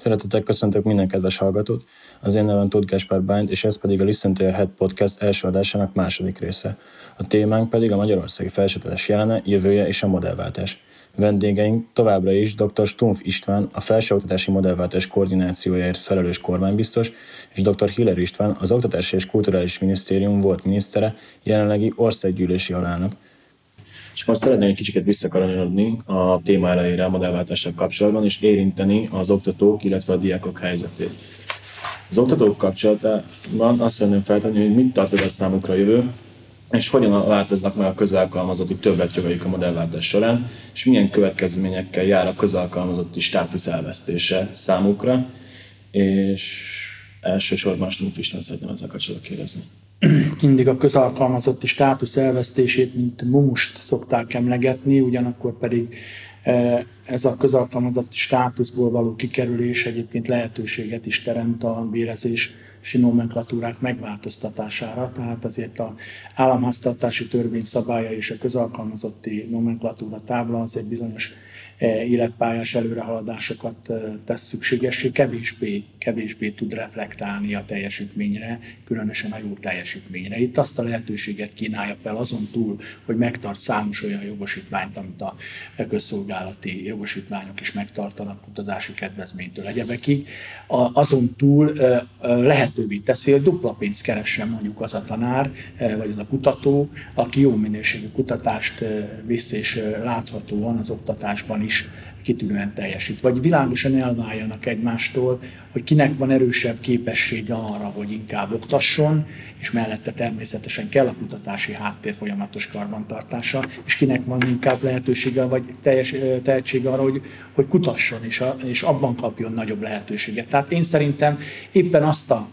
Szeretettel köszöntök minden kedves hallgatót. Az én nevem Tóth Gáspár Bányt, és ez pedig a Listen to Your Head podcast első adásának második része. A témánk pedig a Magyarországi Felsőoktatás jelene, jövője és a modellváltás. Vendégeink továbbra is dr. Stumpf István, a felsőoktatási modellváltás koordinációjáért felelős kormánybiztos, és dr. Hiller István, az Oktatási és Kulturális Minisztérium volt minisztere, jelenlegi országgyűlési alelnök. És most szeretném egy kicsit visszakanyarodni a téma elejére a modellváltással kapcsolatban, és érinteni az oktatók, illetve a diákok helyzetét. Az oktatók kapcsolatban azt szeretném feltenni, hogy mit tartogat számukra a jövő, és hogyan változnak meg a közalkalmazotti többletjogaik a modellváltás során, és milyen következményekkel jár a közalkalmazotti státusz elvesztése számukra, és elsősorban Stumpf István szeretném ezzel kapcsolatban kérdezni mindig a közalkalmazotti státusz elvesztését, mint mumust szokták emlegetni, ugyanakkor pedig e, ez a közalkalmazotti státuszból való kikerülés egyébként lehetőséget is teremt a bérezés nomenklatúrák megváltoztatására, tehát azért a államháztartási törvény szabálya és a közalkalmazotti nomenklatúra tábla az egy bizonyos E, életpályás előrehaladásokat e, tesz szükségessé, kevésbé, kevésbé tud reflektálni a teljesítményre, különösen a jó teljesítményre. Itt azt a lehetőséget kínálja fel azon túl, hogy megtart számos olyan jogosítványt, amit a közszolgálati jogosítványok is megtartanak kutatási kedvezménytől egyebekig. Azon túl lehetővé teszi, hogy dupla pénzt keressen mondjuk az a tanár, vagy az a kutató, aki jó minőségű kutatást visz és láthatóan az oktatásban is kitűnően teljesít. Vagy világosan elváljanak egymástól, hogy kinek van erősebb képessége arra, hogy inkább oktasson, és mellette természetesen kell a kutatási háttér folyamatos karbantartása, és kinek van inkább lehetősége, vagy teljes tehetsége arra, hogy, hogy kutasson, és, a, és abban kapjon nagyobb lehetőséget. Tehát én szerintem éppen azt a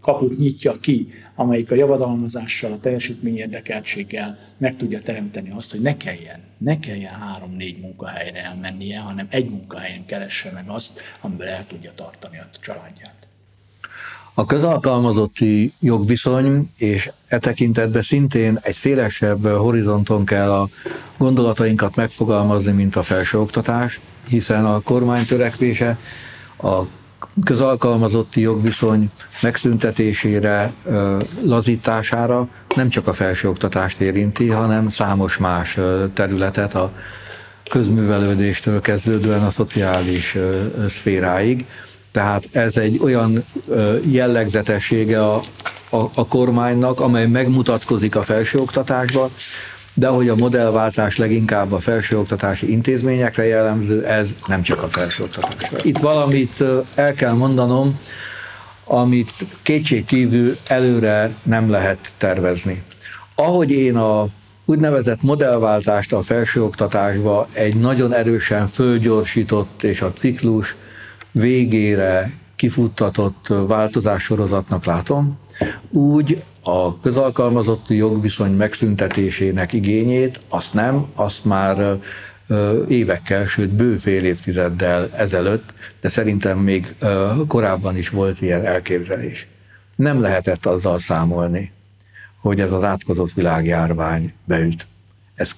kaput nyitja ki, amelyik a javadalmazással, a teljesítmény érdekeltséggel meg tudja teremteni azt, hogy ne kelljen, ne kelljen három-négy munkahelyre elmennie, hanem egy munkahelyen keresse meg azt, amiből el tudja tartani a családját. A közalkalmazotti jogviszony, és e tekintetben szintén egy szélesebb horizonton kell a gondolatainkat megfogalmazni, mint a felsőoktatás, hiszen a kormány törekvése a közalkalmazotti jogviszony megszüntetésére, lazítására nem csak a felsőoktatást érinti, hanem számos más területet a közművelődéstől kezdődően a szociális szféráig. Tehát ez egy olyan jellegzetessége a, a, a kormánynak, amely megmutatkozik a felsőoktatásban, de hogy a modellváltás leginkább a felsőoktatási intézményekre jellemző, ez nem csak a felsőoktatásra. Itt valamit el kell mondanom, amit kétség kívül előre nem lehet tervezni. Ahogy én a úgynevezett modellváltást a felsőoktatásba egy nagyon erősen fölgyorsított és a ciklus végére kifuttatott változássorozatnak látom, úgy a közalkalmazotti jogviszony megszüntetésének igényét, azt nem, azt már évekkel, sőt bő fél évtizeddel ezelőtt, de szerintem még korábban is volt ilyen elképzelés. Nem lehetett azzal számolni, hogy ez az átkozott világjárvány beüt. Ez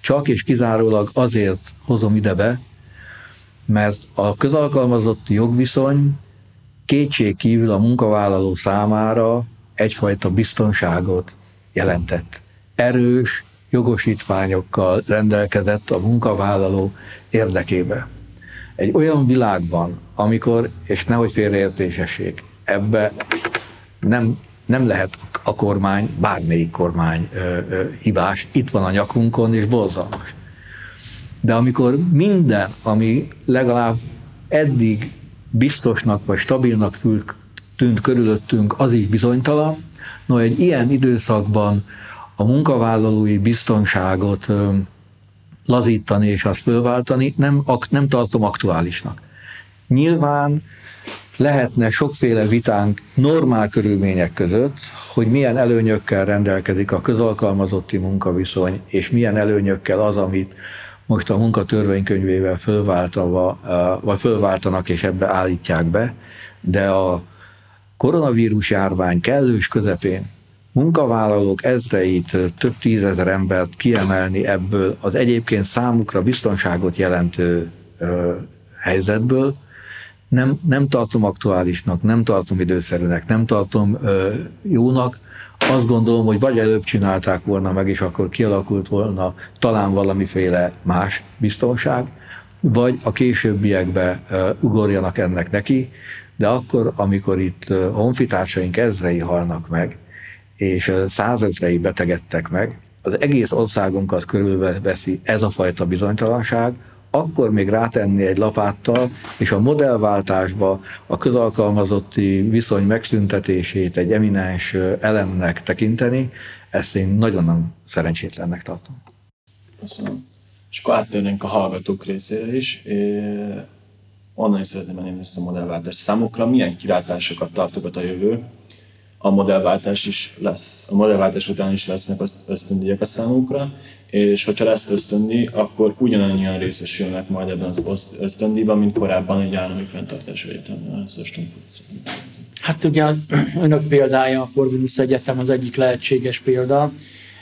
csak és kizárólag azért hozom ide be, mert a közalkalmazotti jogviszony kétség kívül a munkavállaló számára egyfajta biztonságot jelentett. Erős jogosítványokkal rendelkezett a munkavállaló érdekébe. Egy olyan világban, amikor, és nehogy félreértésesség, ebbe nem, nem lehet a kormány, bármelyik kormány ö, ö, hibás, itt van a nyakunkon, és borzalmas. De amikor minden, ami legalább eddig biztosnak vagy stabilnak tűnt körülöttünk, az is bizonytalan. No, egy ilyen időszakban a munkavállalói biztonságot lazítani és azt fölváltani nem, nem tartom aktuálisnak. Nyilván lehetne sokféle vitánk normál körülmények között, hogy milyen előnyökkel rendelkezik a közalkalmazotti munkaviszony, és milyen előnyökkel az, amit most a munkatörvénykönyvével fölváltva, vagy fölváltanak és ebbe állítják be, de a koronavírus járvány kellős közepén munkavállalók ezreit, több tízezer embert kiemelni ebből az egyébként számukra biztonságot jelentő ö, helyzetből. Nem, nem tartom aktuálisnak, nem tartom időszerűnek, nem tartom ö, jónak, azt gondolom, hogy vagy előbb csinálták volna meg, és akkor kialakult volna talán valamiféle más biztonság, vagy a későbbiekbe ugorjanak ennek neki, de akkor, amikor itt honfitársaink ezrei halnak meg, és százezrei betegedtek meg, az egész országunkat körülveszi ez a fajta bizonytalanság, akkor még rátenni egy lapáttal, és a modellváltásba a közalkalmazotti viszony megszüntetését egy eminens elemnek tekinteni, ezt én nagyon nem szerencsétlennek tartom. Köszönöm. És akkor áttérnénk a hallgatók részére is. Onnan is szeretném menni ezt a modellváltást. Számukra milyen kilátásokat tartogat a jövő? A modellváltás is lesz, a modellváltás után is lesznek ösztöndíjak a számukra, és hogyha lesz ösztöndíj, akkor ugyanannyian részesülnek majd ebben az ösztöndíjban, mint korábban egy állami fenntartású egyetemben. Hát ugye önök példája a Corvinus Egyetem az egyik lehetséges példa,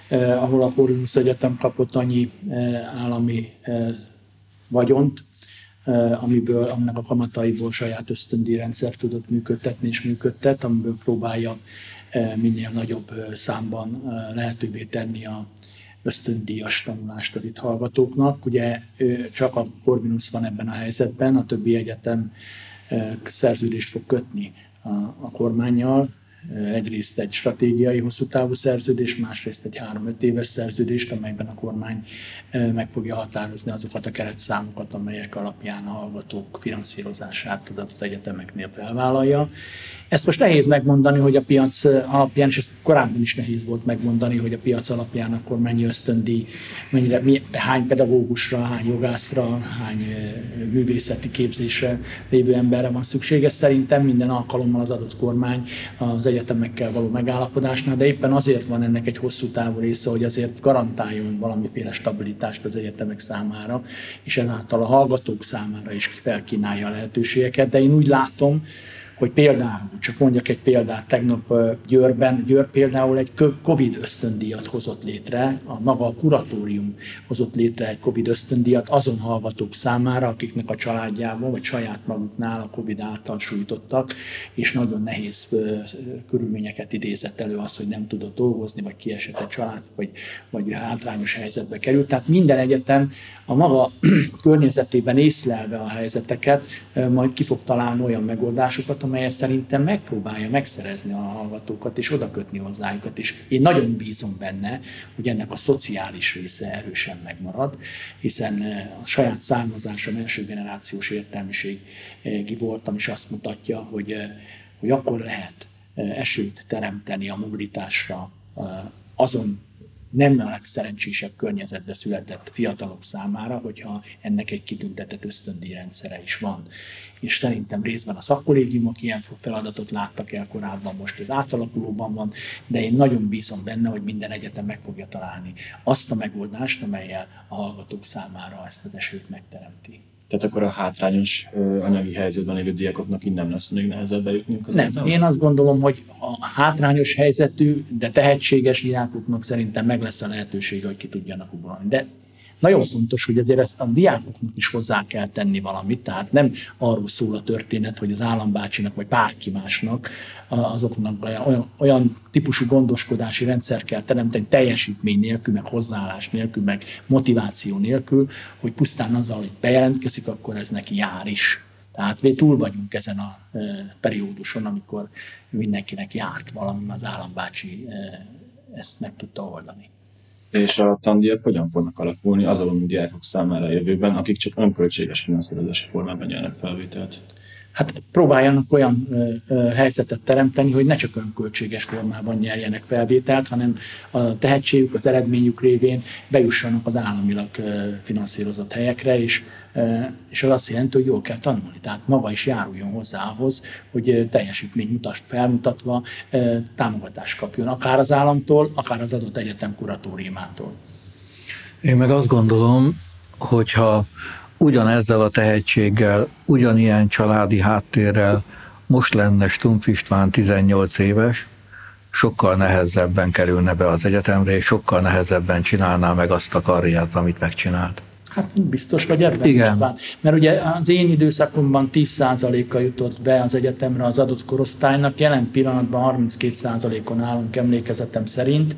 eh, ahol a Corvinus Egyetem kapott annyi eh, állami eh, vagyont, amiből, aminek a kamataiból saját ösztöndíjrendszer tudott működtetni és működtet, amiből próbálja eh, minél nagyobb eh, számban eh, lehetővé tenni a ösztöndíjas tanulást az itt hallgatóknak. Ugye csak a Corvinus van ebben a helyzetben, a többi egyetem szerződést fog kötni a, a kormányjal, egyrészt egy stratégiai hosszú távú szerződés, másrészt egy három-öt éves szerződést, amelyben a kormány meg fogja határozni azokat a keretszámokat, amelyek alapján a hallgatók finanszírozását az adott egyetemeknél felvállalja. Ezt most nehéz megmondani, hogy a piac alapján, és ezt korábban is nehéz volt megmondani, hogy a piac alapján akkor mennyi ösztöndi, mennyire, mi, hány pedagógusra, hány jogászra, hány művészeti képzésre lévő emberre van szüksége. Szerintem minden alkalommal az adott kormány az egyetemekkel való megállapodásnál, de éppen azért van ennek egy hosszú távú része, hogy azért garantáljon valamiféle stabilitást az egyetemek számára, és ezáltal a hallgatók számára is felkínálja a lehetőségeket. De én úgy látom, hogy például, csak mondjak egy példát, tegnap Győrben, Győr például egy Covid ösztöndíjat hozott létre, a maga a kuratórium hozott létre egy Covid ösztöndíjat azon hallgatók számára, akiknek a családjában vagy saját maguknál a Covid által sújtottak, és nagyon nehéz körülményeket idézett elő az, hogy nem tudott dolgozni, vagy kiesett a család, vagy, vagy hátrányos helyzetbe került. Tehát minden egyetem a maga környezetében észlelve a helyzeteket, majd ki fog találni olyan megoldásokat, amelyet szerintem megpróbálja megszerezni a hallgatókat, és odakötni hozzájukat. És én nagyon bízom benne, hogy ennek a szociális része erősen megmarad, hiszen a saját származásom első generációs értelmiségi voltam, és azt mutatja, hogy, hogy akkor lehet esélyt teremteni a mobilitásra azon nem a legszerencsésebb környezetbe született fiatalok számára, hogyha ennek egy kitüntetett ösztöndíjrendszere is van. És szerintem részben a szakkollégiumok ilyen feladatot láttak el korábban, most ez átalakulóban van, de én nagyon bízom benne, hogy minden egyetem meg fogja találni azt a megoldást, amelyel a hallgatók számára ezt az esélyt megteremti. Tehát akkor a hátrányos anyagi helyzetben lévő diákoknak innen lesz még nehezebb bejutniuk az Nem, egyetem? én azt gondolom, hogy a hátrányos helyzetű, de tehetséges diákoknak szerintem meg lesz a lehetősége, hogy ki tudjanak ugrani. De nagyon fontos, hogy azért ezt a diákoknak is hozzá kell tenni valamit, tehát nem arról szól a történet, hogy az állambácsinak vagy bárki másnak azoknak olyan, olyan típusú gondoskodási rendszer kell teremteni teljesítmény nélkül, meg hozzáállás nélkül, meg motiváció nélkül, hogy pusztán azzal, hogy bejelentkezik, akkor ez neki jár is. Tehát mi túl vagyunk ezen a perióduson, amikor mindenkinek járt valami, az állambácsi ezt meg tudta oldani. És a tandíjak hogyan fognak alakulni azon diákok számára a jövőben, akik csak önköltséges finanszírozási formában nyernek felvételt? hát próbáljanak olyan ö, ö, helyzetet teremteni, hogy ne csak önköltséges formában nyerjenek felvételt, hanem a tehetségük, az eredményük révén bejussanak az államilag ö, finanszírozott helyekre, és, és az azt jelenti, hogy jól kell tanulni. Tehát maga is járuljon hozzá ahhoz, hogy teljesítmény mutas felmutatva támogatást kapjon, akár az államtól, akár az adott egyetem kuratóriumától. Én meg azt gondolom, hogyha ugyanezzel a tehetséggel, ugyanilyen családi háttérrel most lenne Stumpf István 18 éves, sokkal nehezebben kerülne be az egyetemre, és sokkal nehezebben csinálná meg azt a karriert, amit megcsinált. Hát biztos vagy ebben Igen. István. Mert ugye az én időszakomban 10%-a jutott be az egyetemre az adott korosztálynak, jelen pillanatban 32%-on állunk emlékezetem szerint,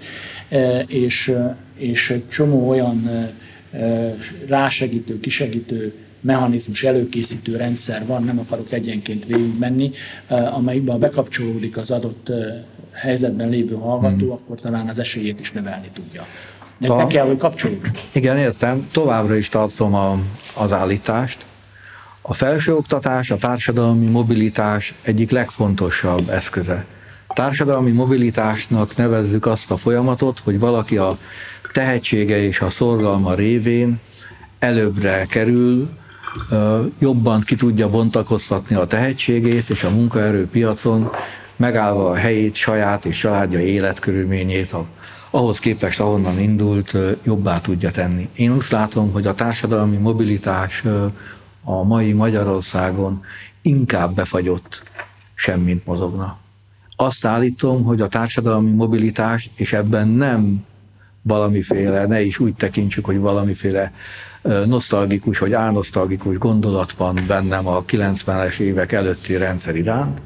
e, és, e, és egy csomó olyan e, rásegítő, kisegítő mechanizmus, előkészítő rendszer van, nem akarok egyenként végigmenni, amelyikben bekapcsolódik az adott helyzetben lévő hallgató, hmm. akkor talán az esélyét is növelni tudja. De Ta- kell, hogy kapcsolódjon. Igen, értem. Továbbra is tartom a, az állítást. A felsőoktatás, a társadalmi mobilitás egyik legfontosabb eszköze. Társadalmi mobilitásnak nevezzük azt a folyamatot, hogy valaki a tehetsége és a szorgalma révén előbbre kerül, jobban ki tudja bontakoztatni a tehetségét, és a munkaerőpiacon megállva a helyét, saját és családja életkörülményét, a ahhoz képest, ahonnan indult, jobbá tudja tenni. Én úgy látom, hogy a társadalmi mobilitás a mai Magyarországon inkább befagyott, semmint mozogna. Azt állítom, hogy a társadalmi mobilitás, és ebben nem valamiféle, ne is úgy tekintsük, hogy valamiféle nosztalgikus vagy álnosztalgikus gondolat van bennem a 90-es évek előtti rendszer iránt.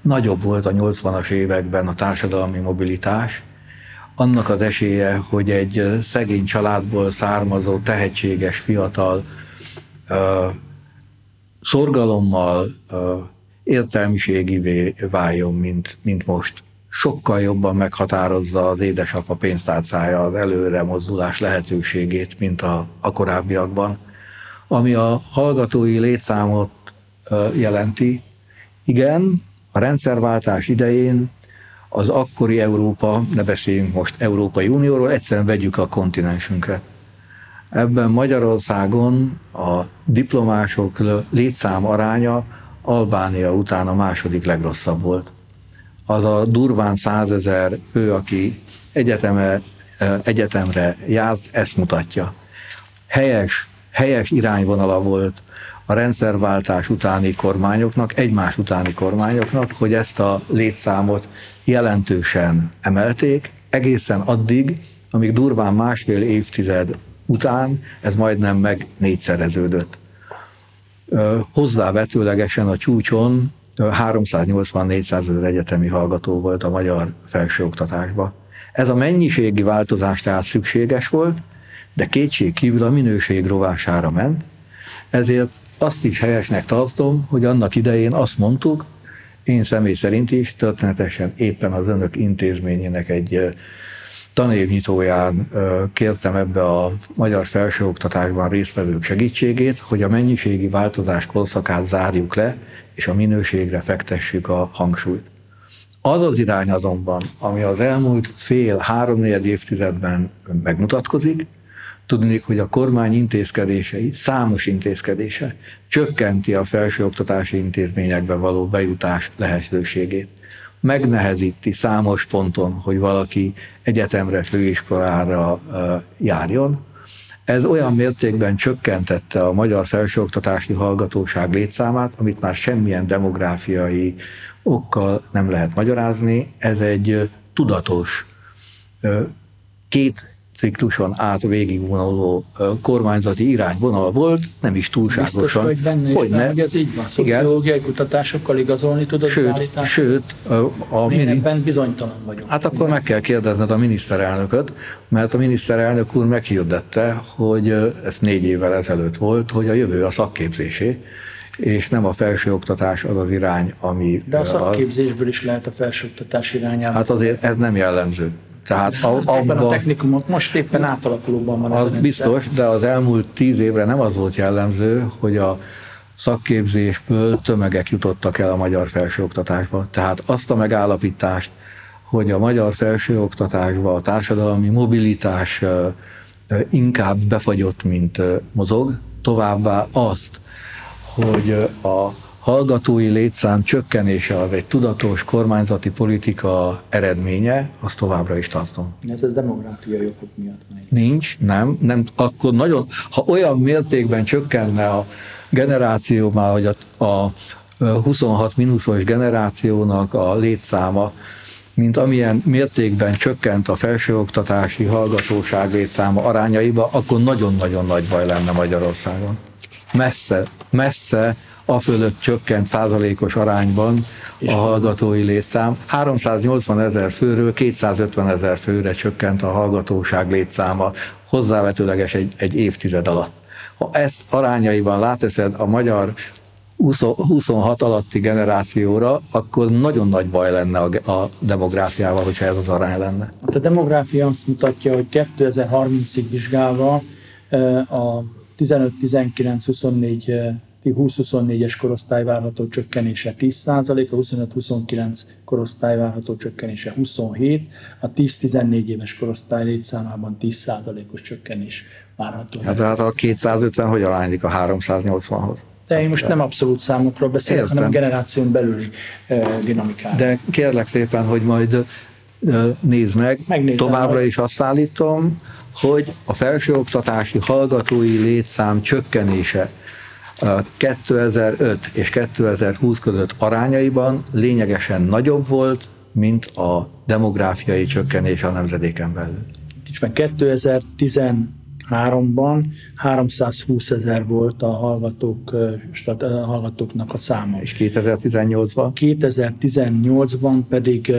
Nagyobb volt a 80-as években a társadalmi mobilitás, annak az esélye, hogy egy szegény családból származó, tehetséges fiatal szorgalommal értelmiségivé váljon, mint, mint most. Sokkal jobban meghatározza az édesapa pénztárcája az előre mozdulás lehetőségét, mint a, a korábbiakban. Ami a hallgatói létszámot jelenti, igen, a rendszerváltás idején az akkori Európa, ne beszéljünk most Európai Unióról, egyszerűen vegyük a kontinensünket. Ebben Magyarországon a diplomások létszám aránya Albánia után a második legrosszabb volt. Az a durván százezer fő, aki egyeteme, egyetemre járt, ezt mutatja. Helyes, helyes irányvonala volt a rendszerváltás utáni kormányoknak, egymás utáni kormányoknak, hogy ezt a létszámot jelentősen emelték, egészen addig, amíg durván másfél évtized után ez majdnem meg négyszereződött. Hozzávetőlegesen a csúcson 380-400 ezer egyetemi hallgató volt a magyar felsőoktatásban. Ez a mennyiségi változás tehát szükséges volt, de kétség kívül a minőség rovására ment, ezért azt is helyesnek tartom, hogy annak idején azt mondtuk, én személy szerint is történetesen éppen az önök intézményének egy tanévnyitóján kértem ebbe a magyar felsőoktatásban résztvevők segítségét, hogy a mennyiségi változás korszakát zárjuk le, és a minőségre fektessük a hangsúlyt. Az az irány azonban, ami az elmúlt fél, három évtizedben megmutatkozik, Tudnék, hogy a kormány intézkedései, számos intézkedése csökkenti a felsőoktatási intézményekbe való bejutás lehetőségét. Megnehezíti számos ponton, hogy valaki egyetemre, főiskolára járjon. Ez olyan mértékben csökkentette a magyar felsőoktatási hallgatóság létszámát, amit már semmilyen demográfiai okkal nem lehet magyarázni. Ez egy tudatos két cikluson át végigvonuló kormányzati irányvonal volt, nem is túlságosan. Biztos vagy benne, hogy nem, hogy ez így van. Szociológiai Igen. kutatásokkal igazolni tudod sőt, Sőt, a, a mini... ebben bizonytalan vagyok. Hát akkor meg kell kérdezned a miniszterelnököt, mert a miniszterelnök úr meghirdette, hogy ez négy évvel ezelőtt volt, hogy a jövő a szakképzésé és nem a felsőoktatás az az irány, ami... De a szakképzésből az... is lehet a felsőoktatás irányába. Hát azért ez nem jellemző. Tehát a, abba, éppen a technikumot most éppen átalakulóban van. Az biztos, de az elmúlt tíz évre nem az volt jellemző, hogy a szakképzésből tömegek jutottak el a magyar felsőoktatásba. Tehát azt a megállapítást, hogy a magyar felsőoktatásba a társadalmi mobilitás inkább befagyott, mint mozog, továbbá azt, hogy a hallgatói létszám csökkenése az egy tudatos kormányzati politika eredménye, azt továbbra is tartom. Ez, ez demográfiai okok miatt megy. Nincs, nem, nem, akkor nagyon, ha olyan mértékben csökkenne a generáció már, hogy a, a 26 mínuszos generációnak a létszáma mint amilyen mértékben csökkent a felsőoktatási hallgatóság létszáma arányaiba, akkor nagyon-nagyon nagy baj lenne Magyarországon. Messze, messze a fölött csökkent százalékos arányban a hallgatói létszám. 380 ezer főről 250 ezer főre csökkent a hallgatóság létszáma, hozzávetőleges egy, egy évtized alatt. Ha ezt arányaiban láteszed a magyar 26 alatti generációra, akkor nagyon nagy baj lenne a, a demográfiával, hogyha ez az arány lenne. Hát a demográfia azt mutatja, hogy 2030-ig vizsgálva a 15-19-24 20-24-es korosztály várható csökkenése 10%, a 25-29 korosztály várható csökkenése 27, a 10-14 éves korosztály létszámában 10%-os csökkenés várható. Hát, hát a 250 hogy aránylik a 380-hoz? De én most nem abszolút számokról beszélek, Értem. hanem generáción belüli uh, dinamikáról. De kérlek szépen, hogy majd nézd meg, Megnézem, továbbra is azt állítom, hogy a felsőoktatási hallgatói létszám csökkenése 2005 és 2020 között arányaiban lényegesen nagyobb volt, mint a demográfiai csökkenés a nemzedéken belül. 2013-ban 320 ezer volt a hallgatók, a hallgatóknak a száma. És 2018-ban? 2018-ban pedig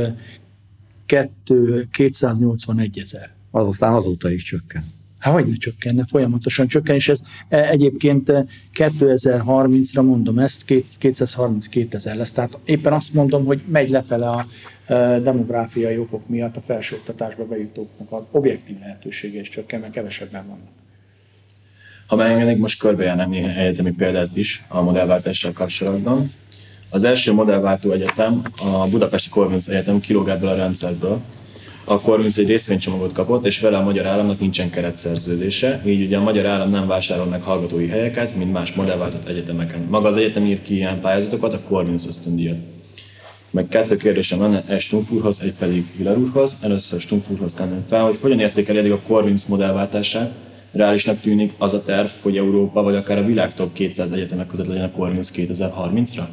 2, 281 ezer. Azután azóta is csökkent. Hát hogy ne csökkenne, folyamatosan csökken, és ez e, egyébként 2030-ra e, mondom ezt, 232 ezer lesz. Tehát éppen azt mondom, hogy megy lefele a e, demográfiai okok miatt a felsőoktatásba bejutóknak az objektív lehetősége is csökken, mert kevesebben vannak. Ha megengedik, most körbejárnám néhány egyetemi példát is a modellváltással kapcsolatban. Az első modellváltó egyetem a Budapesti Corvinus Egyetem kilóg ebből a rendszerből, a Corvinus egy részvénycsomagot kapott, és vele a magyar államnak nincsen keretszerződése, így ugye a magyar állam nem vásárol meg hallgatói helyeket, mint más modellváltott egyetemeken. Maga az egyetem ír ki ilyen pályázatokat, a Corvinus ösztöndíjat. Meg kettő kérdésem lenne egy Stumpf úrhoz, egy pedig Viller úrhoz. Először Stumpf úrhoz tenném fel, hogy hogyan értékeli eddig a Corvinus modellváltását, reálisnak tűnik az a terv, hogy Európa vagy akár a világ top 200 egyetemek között legyen a Corvinus 2030-ra?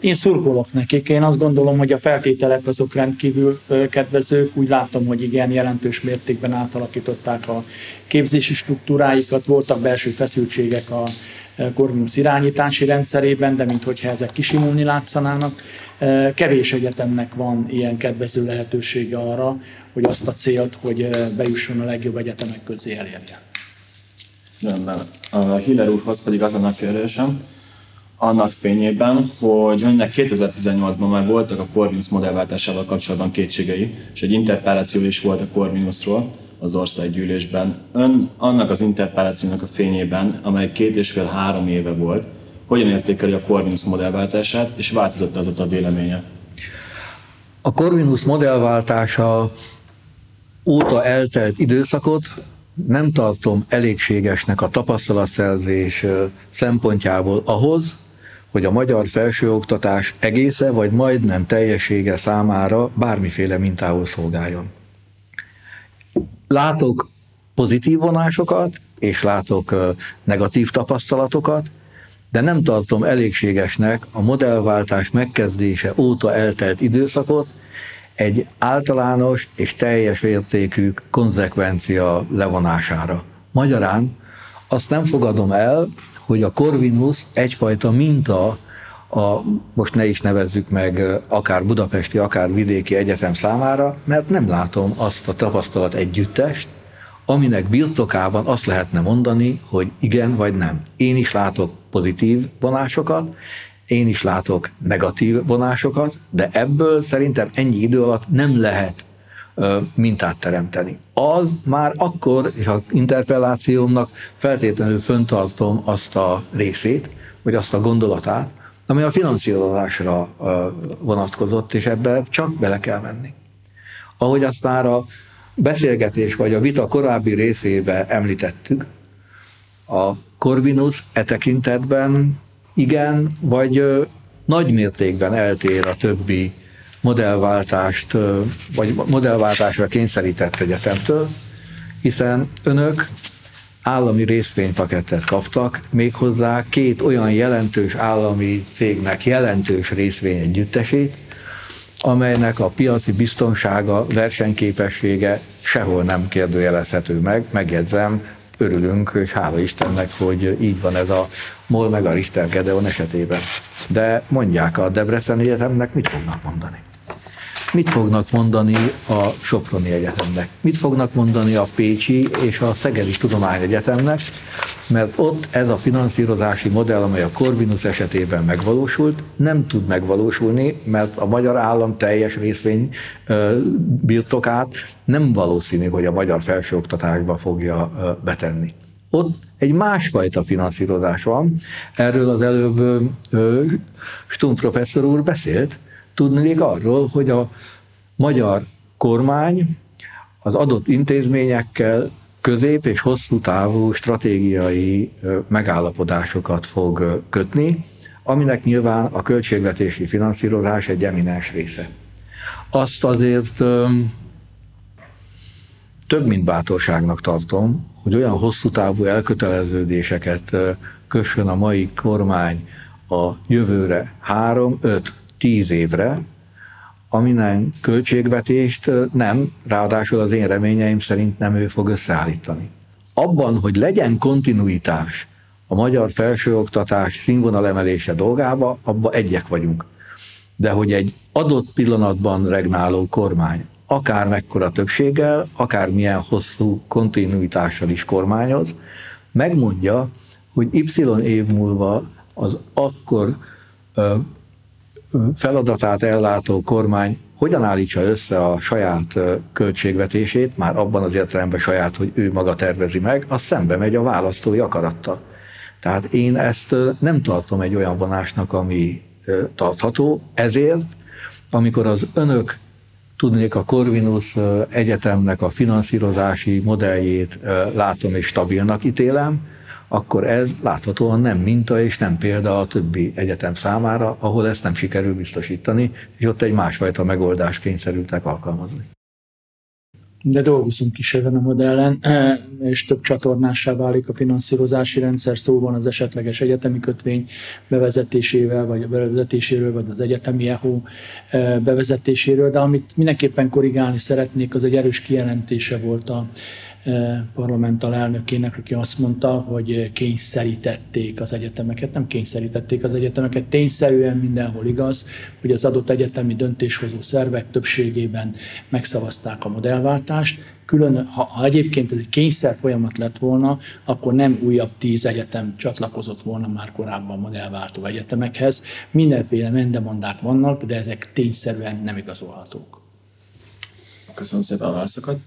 Én szurkolok nekik, én azt gondolom, hogy a feltételek azok rendkívül kedvezők, úgy látom, hogy igen, jelentős mértékben átalakították a képzési struktúráikat, voltak belső feszültségek a Corvinus irányítási rendszerében, de minthogyha ezek kisimulni látszanának. Kevés egyetemnek van ilyen kedvező lehetősége arra, hogy azt a célt, hogy bejusson a legjobb egyetemek közé elérje. Rendben. A Hiller úrhoz pedig az a kérdésem, annak fényében, hogy önnek 2018-ban már voltak a Corvinus modellváltásával kapcsolatban kétségei, és egy interpelláció is volt a Corvinusról az országgyűlésben. Ön annak az interpellációnak a fényében, amely két és fél három éve volt, hogyan értékeli a Corvinus modellváltását, és változott az a véleménye? A Corvinus modellváltása óta eltelt időszakot nem tartom elégségesnek a tapasztalatszerzés szempontjából ahhoz, hogy a magyar felsőoktatás egésze vagy majdnem teljessége számára bármiféle mintául szolgáljon. Látok pozitív vonásokat, és látok negatív tapasztalatokat, de nem tartom elégségesnek a modellváltás megkezdése óta eltelt időszakot egy általános és teljes értékű konzekvencia levonására. Magyarán azt nem fogadom el, hogy a Corvinus egyfajta minta a, most ne is nevezzük meg akár budapesti, akár vidéki egyetem számára, mert nem látom azt a tapasztalat együttest, aminek birtokában azt lehetne mondani, hogy igen vagy nem. Én is látok pozitív vonásokat, én is látok negatív vonásokat, de ebből szerintem ennyi idő alatt nem lehet mintát teremteni. Az már akkor, és az interpellációmnak feltétlenül föntartom azt a részét, vagy azt a gondolatát, ami a finanszírozásra vonatkozott, és ebbe csak bele kell menni. Ahogy azt már a beszélgetés vagy a vita korábbi részébe említettük, a Corvinus e tekintetben igen, vagy nagy mértékben eltér a többi modellváltást, vagy modellváltásra kényszerített egyetemtől, hiszen önök állami részvénypakettet kaptak, méghozzá két olyan jelentős állami cégnek jelentős részvény együttesét, amelynek a piaci biztonsága, versenyképessége sehol nem kérdőjelezhető meg. Megjegyzem, örülünk, és hála Istennek, hogy így van ez a MOL meg a Richter Gedeon esetében. De mondják a Debrecen Egyetemnek, mit fognak mondani? Mit fognak mondani a Soproni Egyetemnek? Mit fognak mondani a Pécsi és a Szegedi Tudományegyetemnek? Mert ott ez a finanszírozási modell, amely a Corvinus esetében megvalósult, nem tud megvalósulni, mert a magyar állam teljes részvény birtokát nem valószínű, hogy a magyar felsőoktatásba fogja betenni. Ott egy másfajta finanszírozás van. Erről az előbb Stum professzor úr beszélt, tudnék arról, hogy a magyar kormány az adott intézményekkel közép és hosszú távú stratégiai megállapodásokat fog kötni, aminek nyilván a költségvetési finanszírozás egy eminens része. Azt azért több mint bátorságnak tartom, hogy olyan hosszú távú elköteleződéseket kössön a mai kormány a jövőre három, öt, tíz évre, aminek költségvetést nem, ráadásul az én reményeim szerint nem ő fog összeállítani. Abban, hogy legyen kontinuitás a magyar felsőoktatás színvonalemelése dolgába, abba egyek vagyunk. De hogy egy adott pillanatban regnáló kormány akár mekkora többséggel, akár milyen hosszú kontinuitással is kormányoz, megmondja, hogy Y év múlva az akkor feladatát ellátó kormány hogyan állítsa össze a saját költségvetését, már abban az értelemben saját, hogy ő maga tervezi meg, az szembe megy a választói akarattal. Tehát én ezt nem tartom egy olyan vonásnak, ami tartható, ezért, amikor az önök tudnék a Corvinus Egyetemnek a finanszírozási modelljét látom és stabilnak ítélem, akkor ez láthatóan nem minta és nem példa a többi egyetem számára, ahol ezt nem sikerül biztosítani, és ott egy másfajta megoldást kényszerültek alkalmazni. De dolgozunk is ezen a modellen, e, és több csatornássá válik a finanszírozási rendszer, szóban az esetleges egyetemi kötvény bevezetésével, vagy a bevezetéséről, vagy az egyetemi EHO e, bevezetéséről, de amit mindenképpen korrigálni szeretnék, az egy erős kijelentése volt a parlament elnökének, aki azt mondta, hogy kényszerítették az egyetemeket. Nem kényszerítették az egyetemeket, tényszerűen mindenhol igaz, hogy az adott egyetemi döntéshozó szervek többségében megszavazták a modellváltást. Külön, ha, ha egyébként ez egy kényszer folyamat lett volna, akkor nem újabb tíz egyetem csatlakozott volna már korábban modellváltó egyetemekhez. Mindenféle mendemondák vannak, de ezek tényszerűen nem igazolhatók. Köszönöm szépen a válaszokat.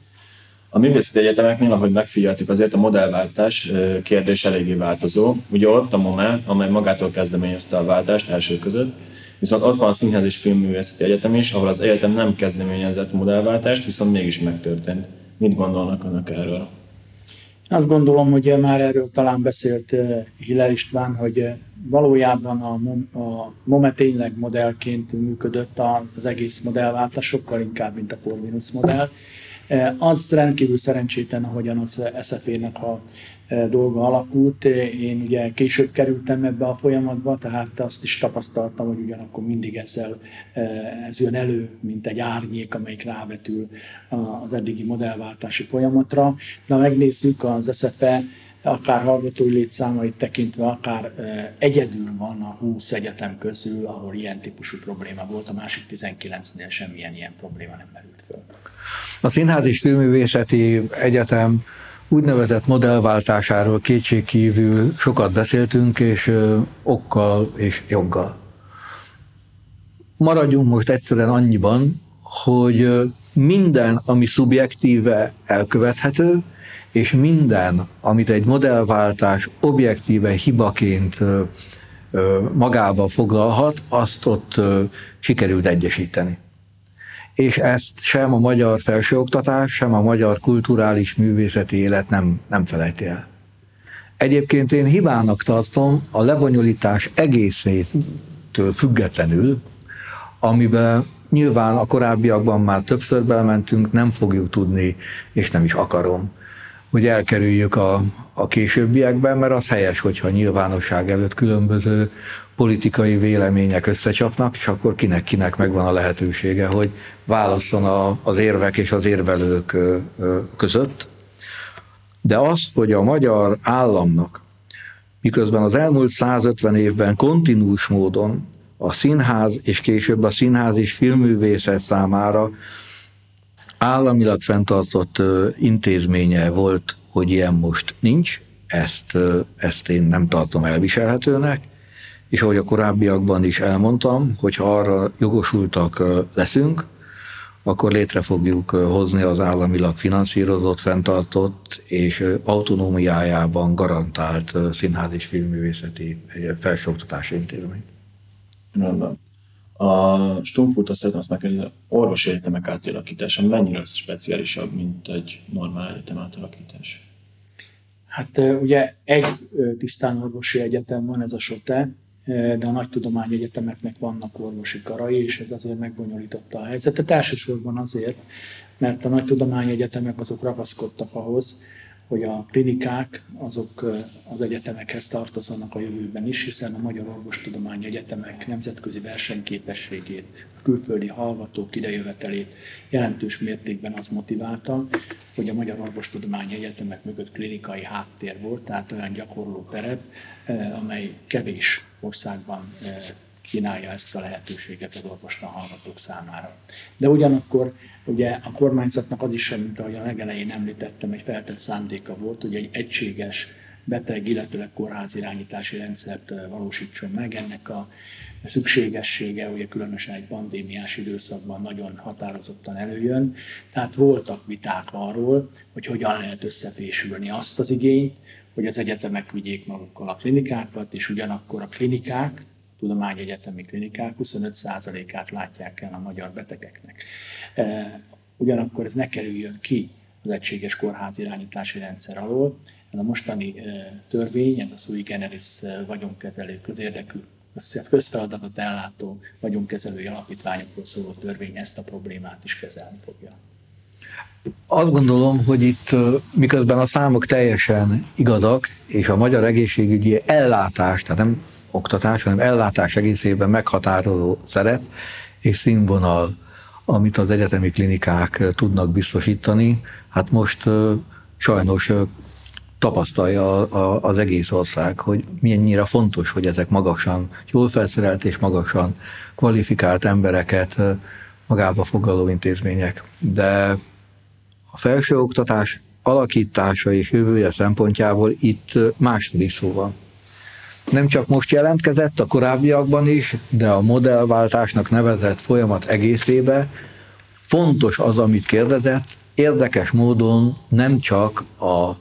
A művészeti egyetemeknél, ahogy megfigyeltük, azért a modellváltás kérdés eléggé változó. Ugye ott a MOME, amely magától kezdeményezte a váltást első között, viszont ott van a Színház és Filmművészeti Egyetem is, ahol az egyetem nem kezdeményezett modellváltást, viszont mégis megtörtént. Mit gondolnak önök erről? Azt gondolom, hogy már erről talán beszélt Hiller István, hogy valójában a, a MOME tényleg modellként működött az egész modellváltás, sokkal inkább, mint a Corvinus modell. Eh, az rendkívül szerencsétlen, ahogyan az SFE-nek a eh, dolga alakult. Én ugye később kerültem ebbe a folyamatba, tehát azt is tapasztaltam, hogy ugyanakkor mindig ezzel eh, ez jön elő, mint egy árnyék, amelyik rávetül az eddigi modellváltási folyamatra. De ha megnézzük az SFE akár hallgatói létszámait tekintve, akár egyedül van a 20 egyetem közül, ahol ilyen típusú probléma volt, a másik 19-nél semmilyen ilyen probléma nem merült föl. A Színház és Filmművészeti Egyetem úgynevezett modellváltásáról kétségkívül sokat beszéltünk, és okkal és joggal. Maradjunk most egyszerűen annyiban, hogy minden, ami szubjektíve elkövethető, és minden, amit egy modellváltás objektíve hibaként magába foglalhat, azt ott sikerült egyesíteni és ezt sem a magyar felsőoktatás, sem a magyar kulturális művészeti élet nem, nem felejti el. Egyébként én hibának tartom a lebonyolítás egészétől függetlenül, amiben nyilván a korábbiakban már többször belementünk, nem fogjuk tudni, és nem is akarom hogy elkerüljük a, a későbbiekben, mert az helyes, hogyha nyilvánosság előtt különböző politikai vélemények összecsapnak, és akkor kinek-kinek megvan a lehetősége, hogy válasszon a, az érvek és az érvelők között. De az, hogy a magyar államnak, miközben az elmúlt 150 évben kontinús módon a színház és később a színház és filmművészet számára államilag fenntartott intézménye volt, hogy ilyen most nincs, ezt, ezt én nem tartom elviselhetőnek, és ahogy a korábbiakban is elmondtam, hogy ha arra jogosultak leszünk, akkor létre fogjuk hozni az államilag finanszírozott, fenntartott és autonómiájában garantált színház és filmművészeti felsőoktatási intézményt. Rendben. A Stumfurta szeretném azt megkérdezni, orvosi egyetemek átalakítása mennyire speciálisabb, mint egy normál egyetem átalakítás? Hát ugye egy tisztán orvosi egyetem van, ez a SOTE, de a nagy tudományegyetemeknek vannak orvosi karai, és ez azért megbonyolította a helyzetet. Elsősorban azért, mert a nagy tudományegyetemek azok ragaszkodtak ahhoz, hogy a klinikák azok az egyetemekhez tartozanak a jövőben is, hiszen a Magyar Orvostudományi Egyetemek nemzetközi versenyképességét, a külföldi hallgatók idejövetelét jelentős mértékben az motiválta, hogy a Magyar Orvostudományi Egyetemek mögött klinikai háttér volt, tehát olyan gyakorló terep, amely kevés országban kínálja ezt a lehetőséget az orvostan hallgatók számára. De ugyanakkor ugye a kormányzatnak az is sem, a legelején említettem, egy feltett szándéka volt, hogy egy egységes beteg, illetőleg kórház rendszert valósítson meg. Ennek a szükségessége, ugye különösen egy pandémiás időszakban nagyon határozottan előjön. Tehát voltak viták arról, hogy hogyan lehet összefésülni azt az igényt, hogy az egyetemek vigyék magukkal a klinikákat, és ugyanakkor a klinikák, tudományegyetemi klinikák 25%-át látják el a magyar betegeknek. E, ugyanakkor ez ne kerüljön ki az egységes kórház irányítási rendszer alól. Ez a mostani e, törvény, ez a sui generis e, vagyonkezelő közérdekű közfeladatot ellátó vagyonkezelői alapítványokról szóló törvény ezt a problémát is kezelni fogja. Azt gondolom, hogy itt miközben a számok teljesen igazak, és a magyar egészségügyi ellátás, tehát nem oktatás, hanem ellátás egészében meghatározó szerep és színvonal, amit az egyetemi klinikák tudnak biztosítani, hát most sajnos tapasztalja az egész ország, hogy mennyire fontos, hogy ezek magasan, jól felszerelt és magasan kvalifikált embereket magába foglaló intézmények. De a felsőoktatás alakítása és jövője szempontjából itt második szó van. Nem csak most jelentkezett, a korábbiakban is, de a modellváltásnak nevezett folyamat egészébe fontos az, amit kérdezett, érdekes módon nem csak a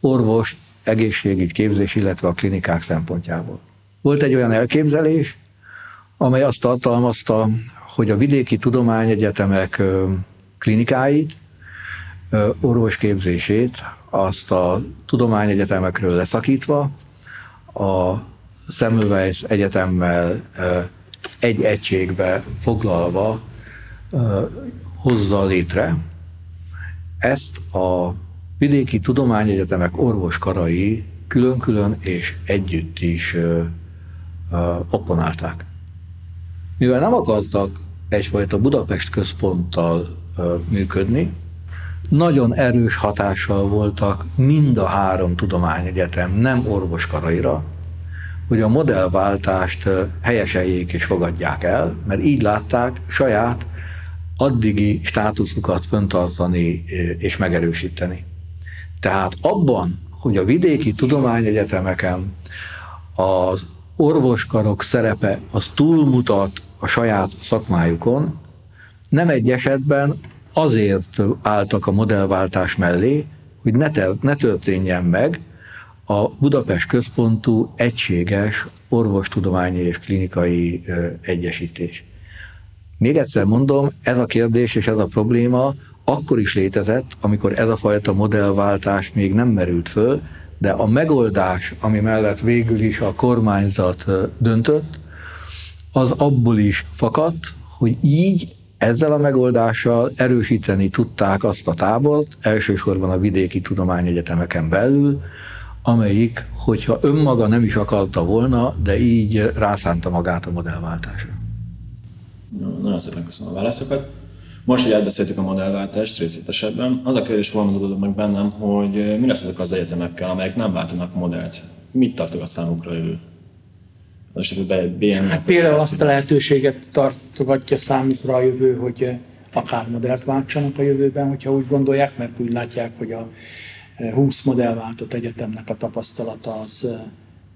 orvos egészségügy képzés, illetve a klinikák szempontjából. Volt egy olyan elképzelés, amely azt tartalmazta, hogy a vidéki tudományegyetemek klinikáit orvosképzését azt a tudományegyetemekről leszakítva a Semmelweis Egyetemmel egy egységbe foglalva hozza létre. Ezt a vidéki tudományegyetemek orvoskarai külön-külön és együtt is opponálták. Mivel nem akartak egyfajta Budapest központtal működni, nagyon erős hatással voltak mind a három tudományegyetem, nem orvoskaraira, hogy a modellváltást helyeseljék és fogadják el, mert így látták saját addigi státuszukat föntartani és megerősíteni. Tehát abban, hogy a vidéki tudományegyetemeken az orvoskarok szerepe az túlmutat a saját szakmájukon, nem egy esetben azért álltak a modellváltás mellé, hogy ne, te, ne történjen meg a Budapest központú egységes orvostudományi és klinikai egyesítés. Még egyszer mondom, ez a kérdés és ez a probléma akkor is létezett, amikor ez a fajta modellváltás még nem merült föl, de a megoldás, ami mellett végül is a kormányzat döntött, az abból is fakadt, hogy így Ezzel a megoldással erősíteni tudták azt a tábort, elsősorban a vidéki tudományegyetemeken belül, amelyik, hogyha önmaga nem is akarta volna, de így rászánta magát a modellváltásra. Nagyon szépen köszönöm a válaszokat. Most, hogy átbeszéltük a modellváltást részletesebben, az a kérdés fogalmazódott meg bennem, hogy mi lesz ezek az egyetemekkel, amelyek nem váltanak modellt. Mit tartok a számukra jövő? Hát például azt a lehetőséget tartogatja számukra a jövő, hogy akár modellt váltsanak a jövőben, hogyha úgy gondolják, mert úgy látják, hogy a 20 modellváltott egyetemnek a tapasztalata az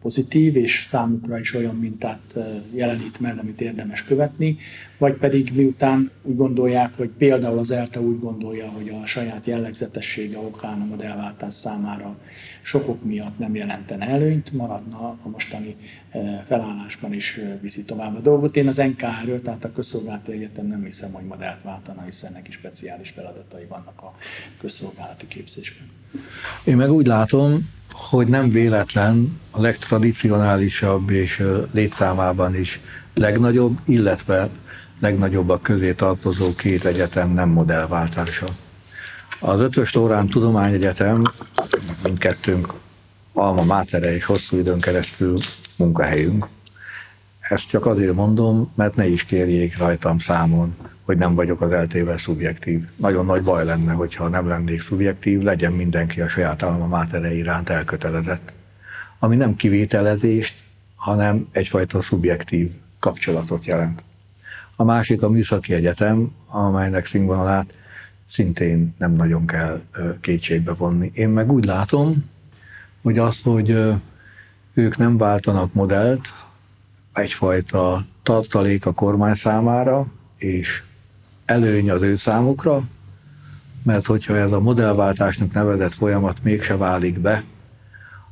pozitív, és számukra is olyan mintát jelenít meg, amit érdemes követni, vagy pedig miután úgy gondolják, hogy például az ELTE úgy gondolja, hogy a saját jellegzetessége okán a modellváltás számára sokok miatt nem jelentene előnyt, maradna a mostani felállásban is viszi tovább a dolgot. Én az NKR-ről, tehát a Közszolgálati Egyetem nem hiszem, hogy modellt váltana, hiszen neki speciális feladatai vannak a közszolgálati képzésben. Én meg úgy látom, hogy nem véletlen a legtradicionálisabb és létszámában is legnagyobb, illetve legnagyobbak közé tartozó két egyetem nem modellváltása. Az Ötös Lórán Tudományegyetem, mindkettőnk alma mátere és hosszú időn keresztül munkahelyünk. Ezt csak azért mondom, mert ne is kérjék rajtam számon, hogy nem vagyok az eltével szubjektív. Nagyon nagy baj lenne, hogyha nem lennék szubjektív, legyen mindenki a saját alma mátere iránt elkötelezett. Ami nem kivételezést, hanem egyfajta szubjektív kapcsolatot jelent. A másik a Műszaki Egyetem, amelynek színvonalát szintén nem nagyon kell kétségbe vonni. Én meg úgy látom, hogy az, hogy ők nem váltanak modellt, egyfajta tartalék a kormány számára, és előny az ő számukra, mert hogyha ez a modellváltásnak nevezett folyamat mégse válik be,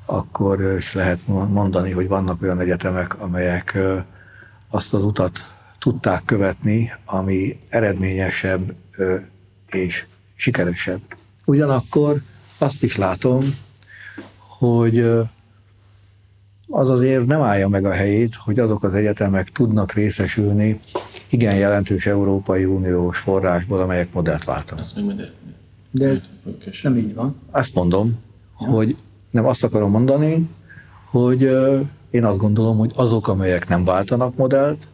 akkor is lehet mondani, hogy vannak olyan egyetemek, amelyek azt az utat tudták követni, ami eredményesebb és sikeresebb. Ugyanakkor azt is látom, hogy az azért nem állja meg a helyét, hogy azok az egyetemek tudnak részesülni igen jelentős Európai Uniós forrásból, amelyek modellt váltanak. De ez nem így van. Azt mondom, ja. hogy nem azt akarom mondani, hogy én azt gondolom, hogy azok, amelyek nem váltanak modellt,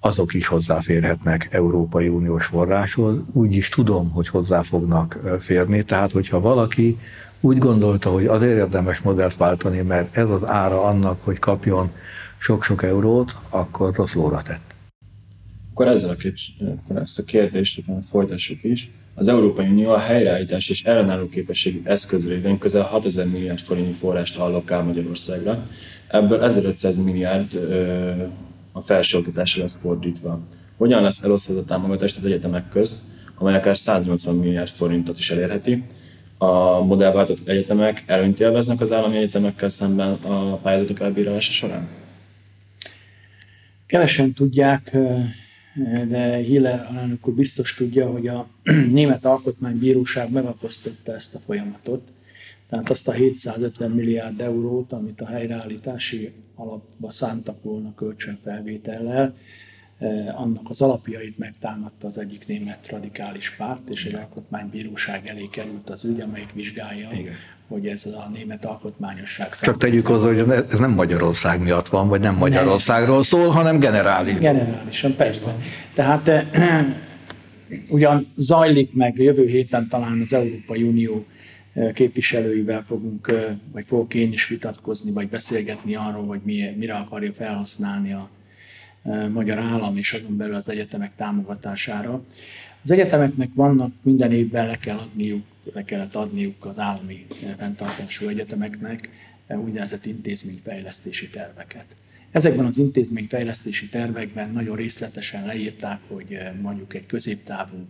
azok is hozzáférhetnek Európai Uniós forráshoz. Úgy is tudom, hogy hozzá fognak férni. Tehát, hogyha valaki úgy gondolta, hogy azért érdemes modellt váltani, mert ez az ára annak, hogy kapjon sok-sok eurót, akkor rossz lóra tett. Akkor ezzel a, akkor ezt a kérdést folytassuk is. Az Európai Unió a helyreállítás és ellenálló képességi eszköz révén közel 6000 milliárd forintnyi forrást allokál Magyarországra. Ebből 1500 milliárd ö, a felsőoktatásra lesz fordítva. Hogyan lesz elosztva a támogatást az egyetemek közt, amely akár 180 milliárd forintot is elérheti, a modellváltott egyetemek előnyt élveznek az állami egyetemekkel szemben a pályázatok elbírálása során? Kevesen tudják, de Hiller alelnök biztos tudja, hogy a Német Alkotmánybíróság megakasztotta ezt a folyamatot. Tehát azt a 750 milliárd eurót, amit a helyreállítási alapba szántak volna kölcsönfelvétellel, annak az alapjait megtámadta az egyik német radikális párt, és egy alkotmánybíróság elé került az ügy, amelyik vizsgálja, Igen. hogy ez a német alkotmányosság Csak tegyük hozzá, hogy ez nem Magyarország miatt van, vagy nem Magyarországról szól, hanem generális. Generálisan, persze. Tehát eh, ugyan zajlik meg jövő héten talán az Európai Unió eh, képviselőivel fogunk, vagy fogok én is vitatkozni, vagy beszélgetni arról, hogy mire akarja felhasználni a magyar állam és azon belül az egyetemek támogatására. Az egyetemeknek vannak minden évben le kell adniuk, le kellett adniuk az állami fenntartású egyetemeknek úgynevezett intézményfejlesztési terveket. Ezekben az intézményfejlesztési tervekben nagyon részletesen leírták, hogy mondjuk egy középtávú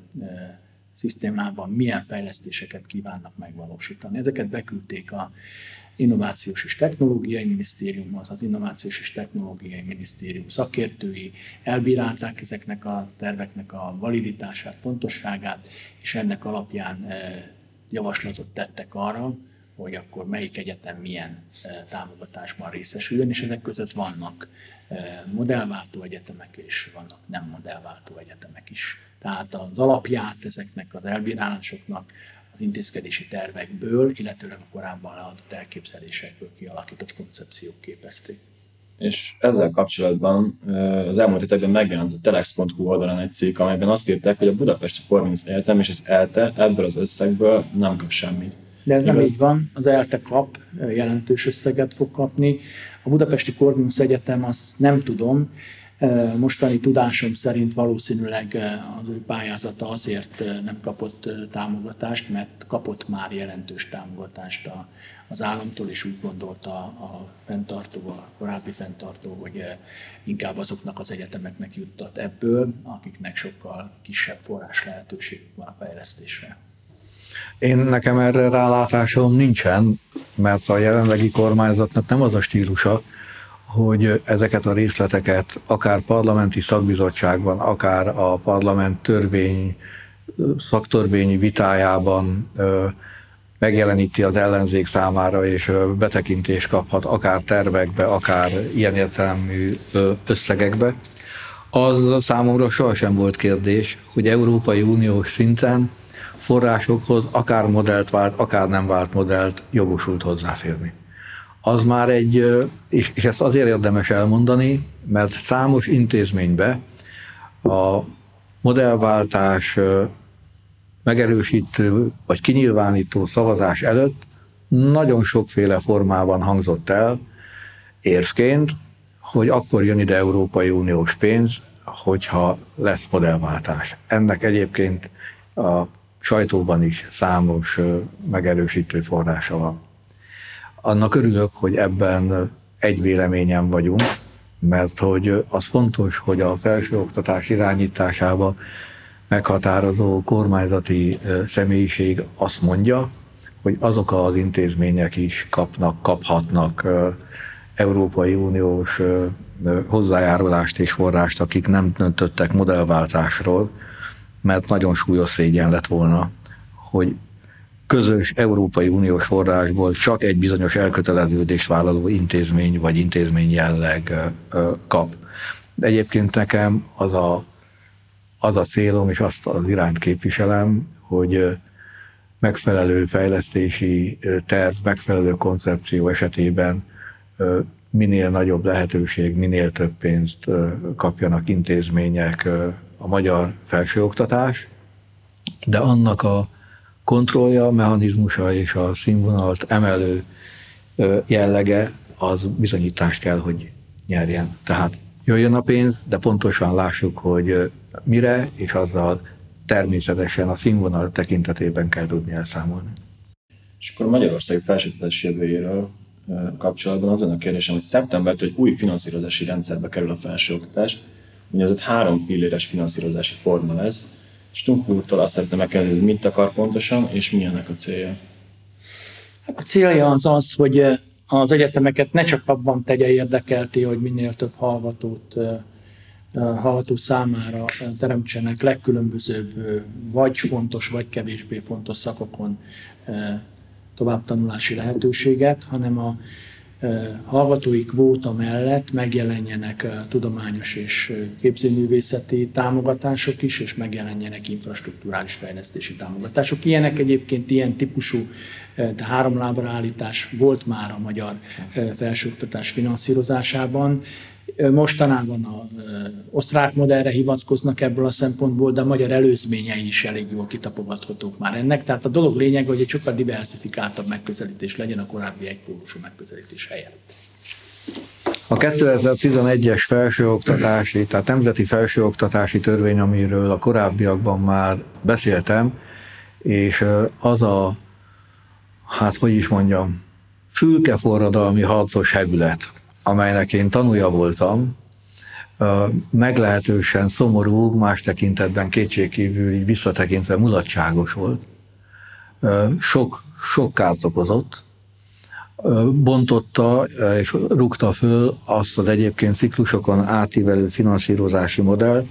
szisztémában milyen fejlesztéseket kívánnak megvalósítani. Ezeket beküldték a Innovációs és Technológiai Minisztérium, az Innovációs és Technológiai Minisztérium szakértői elbírálták ezeknek a terveknek a validitását, fontosságát, és ennek alapján eh, javaslatot tettek arra, hogy akkor melyik egyetem milyen eh, támogatásban részesüljön, és ezek között vannak modellváltó egyetemek, és vannak nem modellváltó egyetemek is. Tehát az alapját ezeknek az elbírálásoknak az intézkedési tervekből, illetőleg a korábban leadott elképzelésekből kialakított koncepciók képezték. És ezzel kapcsolatban az elmúlt hetekben megjelent a telex.hu oldalon egy cikk, amelyben azt írták, hogy a Budapesti Korvinsz Egyetem és az ELTE ebből az összegből nem kap semmit. De ez nem így van, az ELTE kap, jelentős összeget fog kapni. A Budapesti Korvinsz Egyetem, azt nem tudom, Mostani tudásom szerint valószínűleg az ő pályázata azért nem kapott támogatást, mert kapott már jelentős támogatást az államtól, és úgy gondolta a fenntartó, a korábbi fenntartó, hogy inkább azoknak az egyetemeknek juttat ebből, akiknek sokkal kisebb forrás lehetőség van a fejlesztésre. Én nekem erre rálátásom nincsen, mert a jelenlegi kormányzatnak nem az a stílusa, hogy ezeket a részleteket akár parlamenti szakbizottságban, akár a parlament törvény, szaktörvényi vitájában megjeleníti az ellenzék számára, és betekintést kaphat akár tervekbe, akár ilyen értelmű összegekbe. Az számomra sohasem volt kérdés, hogy Európai Uniós szinten forrásokhoz akár modellt vált, akár nem vált modellt jogosult hozzáférni az már egy, és, és ezt azért érdemes elmondani, mert számos intézménybe a modellváltás megerősítő vagy kinyilvánító szavazás előtt nagyon sokféle formában hangzott el érvként, hogy akkor jön ide Európai Uniós pénz, hogyha lesz modellváltás. Ennek egyébként a sajtóban is számos megerősítő forrása van. Annak örülök, hogy ebben egy véleményen vagyunk, mert hogy az fontos, hogy a felsőoktatás irányításába meghatározó kormányzati személyiség azt mondja, hogy azok az intézmények is kapnak, kaphatnak Európai Uniós hozzájárulást és forrást, akik nem döntöttek modellváltásról, mert nagyon súlyos szégyen lett volna, hogy közös Európai Uniós forrásból csak egy bizonyos elköteleződést vállaló intézmény vagy intézmény jelleg kap. Egyébként nekem az a, az a célom, és azt az irányt képviselem, hogy megfelelő fejlesztési terv, megfelelő koncepció esetében minél nagyobb lehetőség, minél több pénzt kapjanak intézmények a magyar felsőoktatás, de annak a kontrollja, mechanizmusa és a színvonalt emelő jellege az bizonyítást kell, hogy nyerjen. Tehát jöjjön a pénz, de pontosan lássuk, hogy mire, és azzal természetesen a színvonal tekintetében kell tudni elszámolni. És akkor a Magyarországi felsőoktatás jövőjéről kapcsolatban az a kérdésem, hogy szeptembertől egy új finanszírozási rendszerbe kerül a felsőoktatás, ugye ez egy három pilléres finanszírozási forma lesz, Stumpf úrtól azt szeretném megkérdezni, mit akar pontosan, és milyenek a célja? Hát a célja az az, hogy az egyetemeket ne csak abban tegye érdekelti, hogy minél több hallgatót hallgató számára teremtsenek legkülönbözőbb, vagy fontos, vagy kevésbé fontos szakokon továbbtanulási lehetőséget, hanem a hallgatói kvóta mellett megjelenjenek tudományos és képzőművészeti támogatások is, és megjelenjenek infrastruktúrális fejlesztési támogatások. Ilyenek egyébként ilyen típusú háromlábra állítás volt már a magyar felsőoktatás finanszírozásában. Mostanában a osztrák modellre hivatkoznak ebből a szempontból, de a magyar előzményei is elég jól kitapogathatók már ennek. Tehát a dolog lényeg, hogy egy sokkal diversifikáltabb megközelítés legyen a korábbi egypólusú megközelítés helyett. A 2011-es felsőoktatási, tehát nemzeti felsőoktatási törvény, amiről a korábbiakban már beszéltem, és az a, hát hogy is mondjam, fülkeforradalmi harcos hegület, amelynek én tanúja voltam, meglehetősen szomorú, más tekintetben kétségkívül így visszatekintve mulatságos volt. Sok, sok kárt okozott, bontotta és rúgta föl azt az egyébként ciklusokon átívelő finanszírozási modell,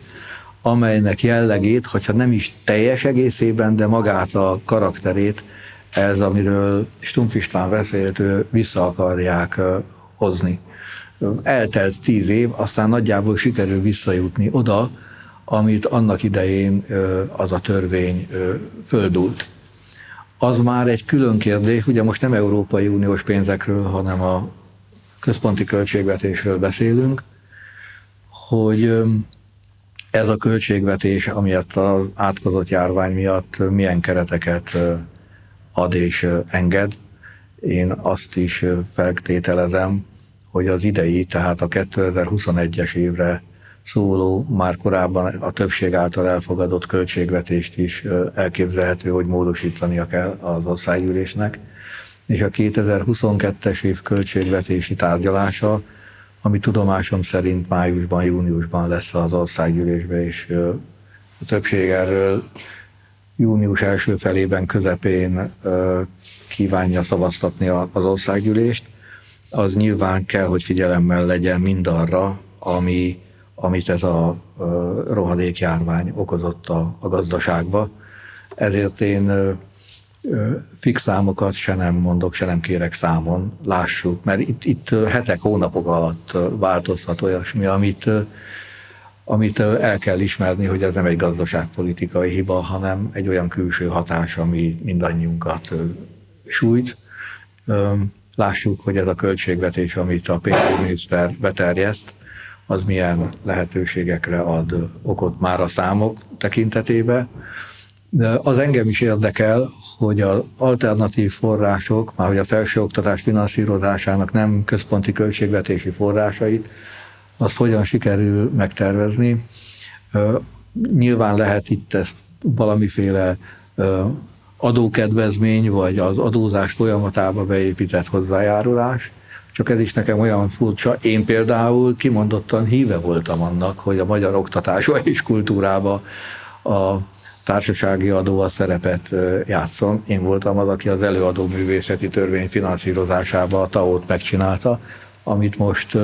amelynek jellegét, hogyha nem is teljes egészében, de magát a karakterét, ez, amiről Stumpf István beszélt, vissza akarják hozni. Eltelt tíz év, aztán nagyjából sikerül visszajutni oda, amit annak idején az a törvény földult. Az már egy külön kérdés, ugye most nem Európai Uniós pénzekről, hanem a központi költségvetésről beszélünk, hogy ez a költségvetés, amiatt az átkozott járvány miatt milyen kereteket ad és enged. Én azt is feltételezem, hogy az idei, tehát a 2021-es évre szóló, már korábban a többség által elfogadott költségvetést is elképzelhető, hogy módosítania kell az országgyűlésnek, és a 2022-es év költségvetési tárgyalása, ami tudomásom szerint májusban, júniusban lesz az országgyűlésbe, és a többség erről június első felében, közepén kívánja szavaztatni az országgyűlést, az nyilván kell, hogy figyelemmel legyen mindarra, ami, amit ez a rohadék járvány okozott a, a gazdaságba. Ezért én fix számokat se nem mondok, se nem kérek számon, lássuk, mert itt, itt hetek, hónapok alatt változhat olyasmi, amit, amit el kell ismerni, hogy ez nem egy gazdaságpolitikai hiba, hanem egy olyan külső hatás, ami mindannyiunkat sújt. Lássuk, hogy ez a költségvetés, amit a pénzügyminiszter beterjeszt, az milyen lehetőségekre ad okot már a számok tekintetében. De az engem is érdekel, hogy az alternatív források, már hogy a felsőoktatás finanszírozásának nem központi költségvetési forrásait, azt hogyan sikerül megtervezni. Nyilván lehet itt ezt valamiféle adókedvezmény, vagy az adózás folyamatába beépített hozzájárulás, csak ez is nekem olyan furcsa. Én például kimondottan híve voltam annak, hogy a magyar oktatásba és kultúrába a társasági adó a szerepet játszon. Én voltam az, aki az előadó művészeti törvény finanszírozásába a TAO-t megcsinálta, amit most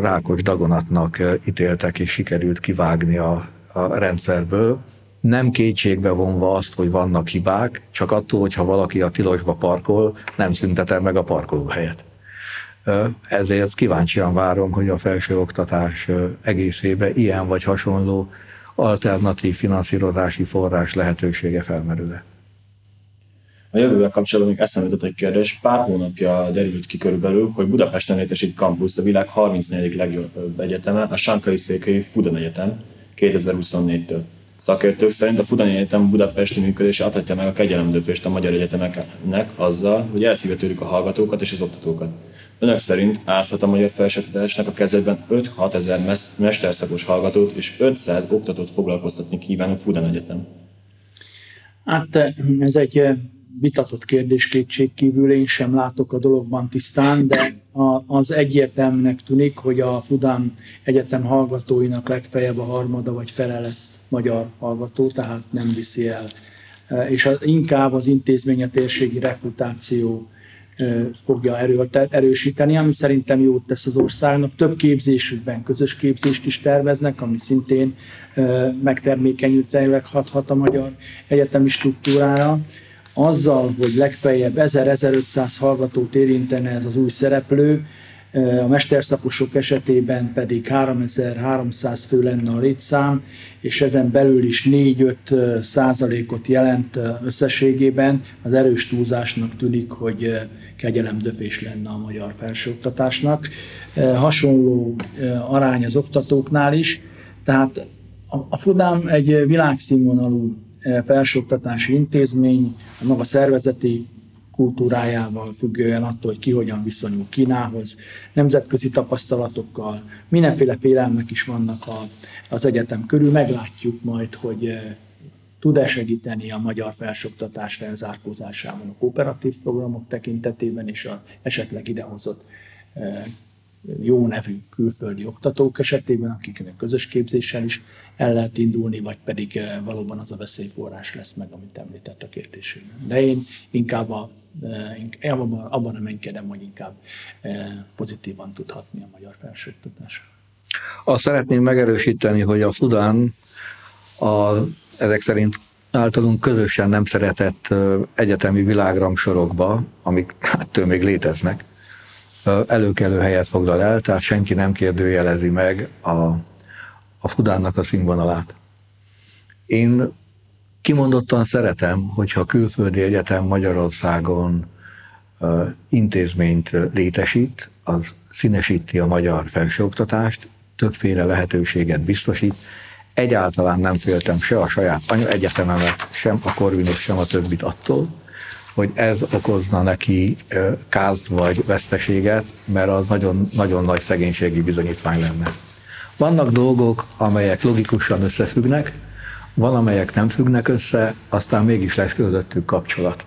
rákos dagonatnak ítéltek, és sikerült kivágni a, a rendszerből. Nem kétségbe vonva azt, hogy vannak hibák, csak attól, hogyha valaki a tilosba parkol, nem szüntetem meg a parkolóhelyet. Ezért kíváncsian várom, hogy a felsőoktatás egészébe ilyen vagy hasonló alternatív finanszírozási forrás lehetősége felmerül-e. A jövővel kapcsolatban még eszembe jutott egy kérdés. Pár hónapja derült ki körülbelül, hogy Budapesten létesít kampuszt, a világ 34. legjobb egyeteme, a Sankai Székely Fudan Egyetem 2024-től. Szakértők szerint a Fudan Egyetem budapesti működése adhatja meg a kegyelemdöfést a magyar egyetemeknek azzal, hogy elszívetődik a hallgatókat és az oktatókat. Önök szerint árthat a magyar felsőoktatásnak a kezdetben 5-6 ezer mesterszakos hallgatót és 500 oktatót foglalkoztatni kíván a Fudan Egyetem? Hát ez egy vitatott kérdés kétség kívül, én sem látok a dologban tisztán, de az egyértelműnek tűnik, hogy a Fudan Egyetem hallgatóinak legfeljebb a harmada vagy fele lesz magyar hallgató, tehát nem viszi el. És az, inkább az intézmény a térségi reputáció fogja erősíteni, ami szerintem jót tesz az országnak. Több képzésükben közös képzést is terveznek, ami szintén megtermékenyültenileg hathat a magyar egyetemi struktúrára. Azzal, hogy legfeljebb 1000-1500 hallgatót érintene ez az új szereplő, a mesterszakosok esetében pedig 3300 fő lenne a létszám, és ezen belül is 4-5 százalékot jelent összességében. Az erős túlzásnak tűnik, hogy kegyelemdöfés lenne a magyar felsőoktatásnak. Hasonló arány az oktatóknál is, tehát a FUDAM egy világszínvonalú felsőoktatási intézmény, a maga szervezeti kultúrájával függően attól, hogy ki hogyan viszonyul Kínához, nemzetközi tapasztalatokkal, mindenféle félelmek is vannak a, az egyetem körül. Meglátjuk majd, hogy tud-e segíteni a magyar felsőoktatás felzárkózásában a kooperatív programok tekintetében és a esetleg idehozott jó nevű külföldi oktatók esetében, akiknek közös képzéssel is el lehet indulni, vagy pedig valóban az a veszélyforrás lesz meg, amit említett a kérdésében. De én inkább a, abban, abban reménykedem, hogy inkább pozitívan tudhatni a magyar felsőoktatás. Azt szeretném megerősíteni, hogy a Fudán a, ezek szerint általunk közösen nem szeretett egyetemi világramsorokba, amik hát még léteznek, előkelő helyet foglal el, tehát senki nem kérdőjelezi meg a, a Fudánnak a színvonalát. Én kimondottan szeretem, hogyha külföldi egyetem Magyarországon intézményt létesít, az színesíti a magyar felsőoktatást, többféle lehetőséget biztosít. Egyáltalán nem féltem se a saját egyetememet, sem a Corvinus, sem a többit attól, hogy ez okozna neki kárt vagy veszteséget, mert az nagyon, nagyon nagy szegénységi bizonyítvány lenne. Vannak dolgok, amelyek logikusan összefüggnek, van, amelyek nem függnek össze, aztán mégis lesz közöttük kapcsolat.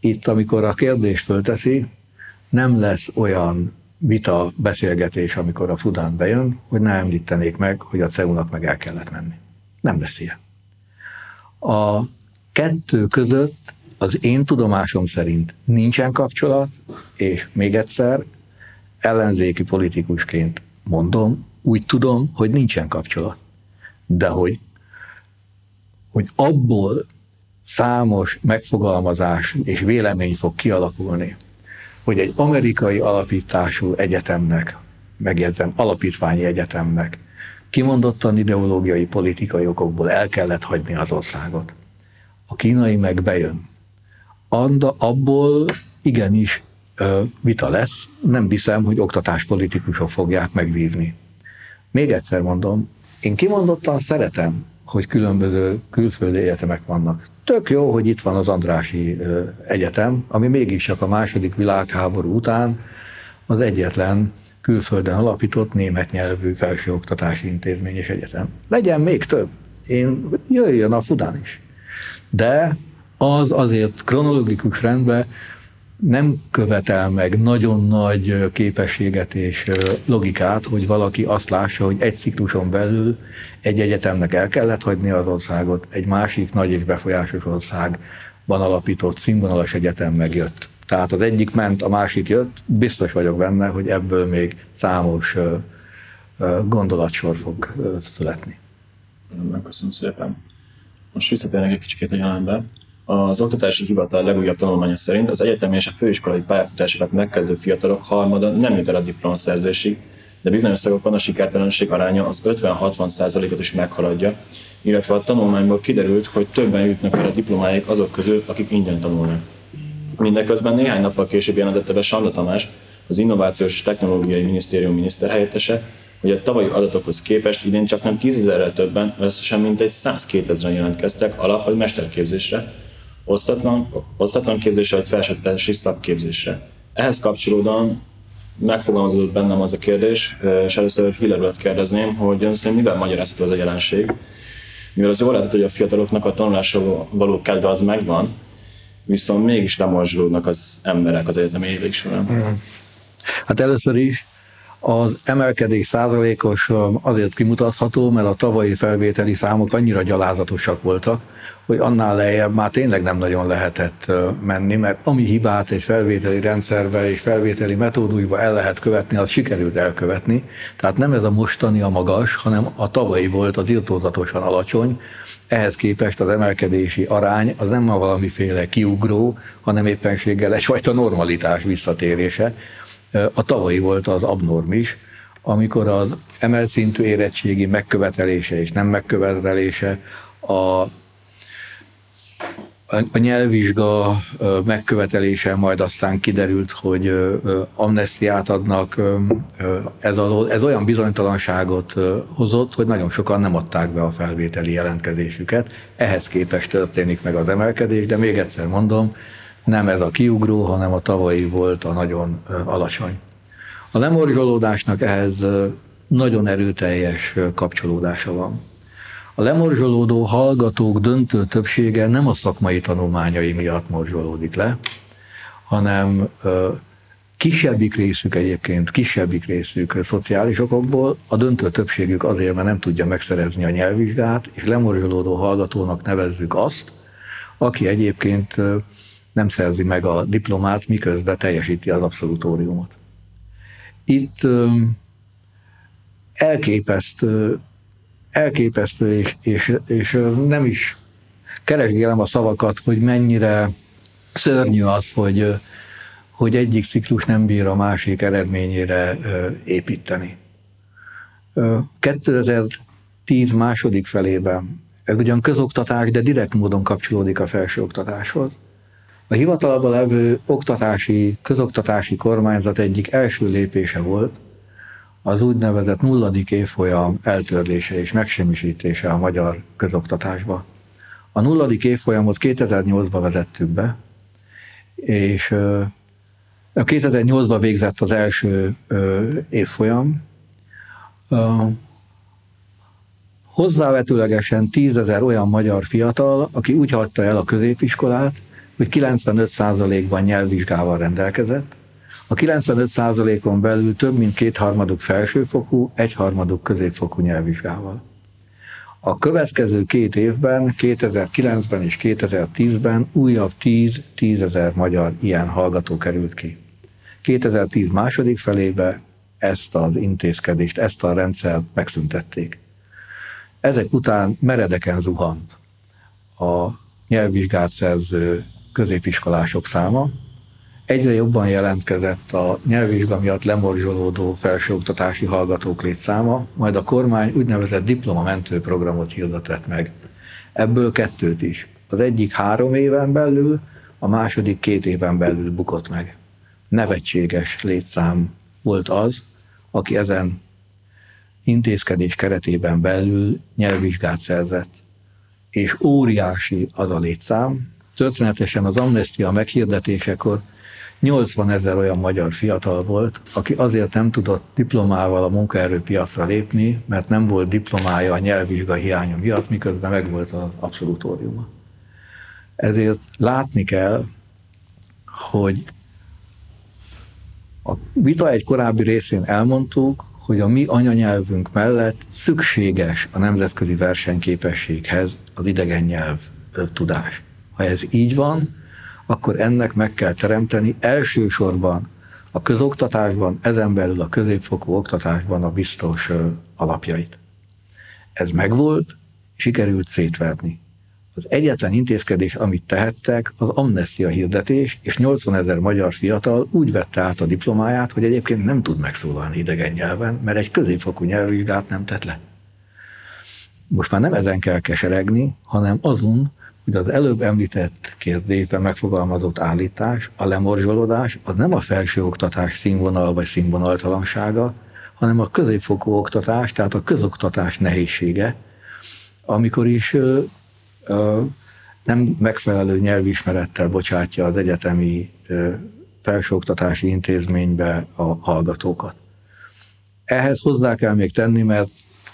Itt, amikor a kérdés fölteszi, nem lesz olyan vita, beszélgetés, amikor a Fudán bejön, hogy ne említenék meg, hogy a CEU-nak meg el kellett menni. Nem lesz ilyen. A kettő között az én tudomásom szerint nincsen kapcsolat, és még egyszer ellenzéki politikusként mondom, úgy tudom, hogy nincsen kapcsolat. De hogy, hogy abból számos megfogalmazás és vélemény fog kialakulni, hogy egy amerikai alapítású egyetemnek, megjegyzem, alapítványi egyetemnek kimondottan ideológiai, politikai okokból el kellett hagyni az országot. A kínai meg bejön. Anda, abból igenis vita lesz, nem hiszem, hogy oktatáspolitikusok fogják megvívni. Még egyszer mondom, én kimondottan szeretem, hogy különböző külföldi egyetemek vannak. Tök jó, hogy itt van az Andrási Egyetem, ami mégis csak a második világháború után az egyetlen külföldön alapított német nyelvű felsőoktatási intézmény és egyetem. Legyen még több. Én jöjjön a Fudán is. De az azért kronológikus rendben nem követel meg nagyon nagy képességet és logikát, hogy valaki azt lássa, hogy egy cikluson belül egy egyetemnek el kellett hagyni az országot, egy másik nagy és befolyásos országban alapított színvonalas egyetem megjött. Tehát az egyik ment, a másik jött, biztos vagyok benne, hogy ebből még számos gondolatsor fog születni. Köszönöm szépen. Most visszatérnek egy kicsit a jelenbe. Az Oktatási Hivatal legújabb tanulmánya szerint az egyetemi és a főiskolai pályafutásokat megkezdő fiatalok harmada nem jut el a diplomaszerzésig, de bizonyos szakokon a sikertelenség aránya az 50-60%-ot is meghaladja, illetve a tanulmányból kiderült, hogy többen jutnak el a diplomáik azok közül, akik ingyen tanulnak. Mindeközben néhány nappal később jelentette be Sanda Tamás, az Innovációs és Technológiai Minisztérium miniszterhelyettese, hogy a tavalyi adatokhoz képest idén csak nem 10 ezerrel többen, összesen mintegy 102 ezeren jelentkeztek alap- vagy mesterképzésre, osztatlan, osztatlan képzésre vagy felsőoktatási szakképzésre. Ehhez kapcsolódóan megfogalmazódott bennem az a kérdés, és először Hillerulat kérdezném, hogy ön szerint mivel magyarázható ez a jelenség? Mivel az jól lehet, hogy a fiataloknak a tanulásra való kedve az megvan, viszont mégis lemorzsolódnak az emberek az egyetemi évek során. Hát először is az emelkedés százalékos azért kimutatható, mert a tavalyi felvételi számok annyira gyalázatosak voltak, hogy annál lejjebb már tényleg nem nagyon lehetett menni, mert ami hibát egy felvételi rendszerbe és felvételi metódusba el lehet követni, az sikerült elkövetni. Tehát nem ez a mostani a magas, hanem a tavalyi volt az irtózatosan alacsony. Ehhez képest az emelkedési arány az nem a valamiféle kiugró, hanem éppenséggel egyfajta normalitás visszatérése. A tavalyi volt az abnormis, amikor az emelt szintű érettségi megkövetelése és nem megkövetelése, a a nyelvvizsga megkövetelése majd aztán kiderült, hogy amnestiát adnak, ez, a, ez olyan bizonytalanságot hozott, hogy nagyon sokan nem adták be a felvételi jelentkezésüket. Ehhez képest történik meg az emelkedés, de még egyszer mondom, nem ez a kiugró, hanem a tavalyi volt a nagyon alacsony. A lemorzsolódásnak ehhez nagyon erőteljes kapcsolódása van. A lemorzsolódó hallgatók döntő többsége nem a szakmai tanulmányai miatt morzsolódik le, hanem kisebbik részük egyébként, kisebbik részük szociális okokból, a döntő többségük azért, mert nem tudja megszerezni a nyelvvizsgát, és lemorzsolódó hallgatónak nevezzük azt, aki egyébként nem szerzi meg a diplomát, miközben teljesíti az abszolutóriumot. Itt elképesztő elképesztő, és, és, és nem is keresgélem a szavakat, hogy mennyire szörnyű az, hogy, hogy egyik ciklus nem bír a másik eredményére építeni. 2010 második felében, ez ugyan közoktatás, de direkt módon kapcsolódik a felsőoktatáshoz. A hivatalban levő oktatási, közoktatási kormányzat egyik első lépése volt az úgynevezett nulladik évfolyam eltörlése és megsemmisítése a magyar közoktatásba. A nulladik évfolyamot 2008-ban vezettük be, és a 2008-ban végzett az első évfolyam. Hozzávetőlegesen tízezer olyan magyar fiatal, aki úgy hagyta el a középiskolát, hogy 95%-ban nyelvvizsgával rendelkezett. A 95%-on belül több mint kétharmaduk felsőfokú, egyharmaduk középfokú nyelvvizsgával. A következő két évben, 2009-ben és 2010-ben újabb 10-10 ezer magyar ilyen hallgató került ki. 2010 második felébe ezt az intézkedést, ezt a rendszert megszüntették. Ezek után meredeken zuhant a nyelvvizsgát szerző középiskolások száma, egyre jobban jelentkezett a nyelvvizsga miatt lemorzsolódó felsőoktatási hallgatók létszáma, majd a kormány úgynevezett diplomamentő programot hirdetett meg. Ebből kettőt is. Az egyik három éven belül, a második két éven belül bukott meg. Nevetséges létszám volt az, aki ezen intézkedés keretében belül nyelvvizsgát szerzett. És óriási az a létszám. Történetesen az amnestia meghirdetésekor 80 ezer olyan magyar fiatal volt, aki azért nem tudott diplomával a munkaerőpiacra lépni, mert nem volt diplomája a nyelvvizsga hiánya miatt, miközben megvolt az abszolutóriuma. Ezért látni kell, hogy a vita egy korábbi részén elmondtuk, hogy a mi anyanyelvünk mellett szükséges a nemzetközi versenyképességhez az idegen nyelv tudás. Ha ez így van, akkor ennek meg kell teremteni elsősorban a közoktatásban, ezen belül a középfokú oktatásban a biztos alapjait. Ez megvolt, sikerült szétverni. Az egyetlen intézkedés, amit tehettek, az amnestia hirdetés, és 80 ezer magyar fiatal úgy vette át a diplomáját, hogy egyébként nem tud megszólalni idegen nyelven, mert egy középfokú nyelvvizsgát nem tett le. Most már nem ezen kell keseregni, hanem azon, hogy az előbb említett kérdésben megfogalmazott állítás, a lemorzsolódás, az nem a felsőoktatás színvonal vagy színvonaltalansága, hanem a középfokú oktatás, tehát a közoktatás nehézsége, amikor is ö, ö, nem megfelelő nyelvismerettel bocsátja az egyetemi ö, felsőoktatási intézménybe a hallgatókat. Ehhez hozzá kell még tenni, mert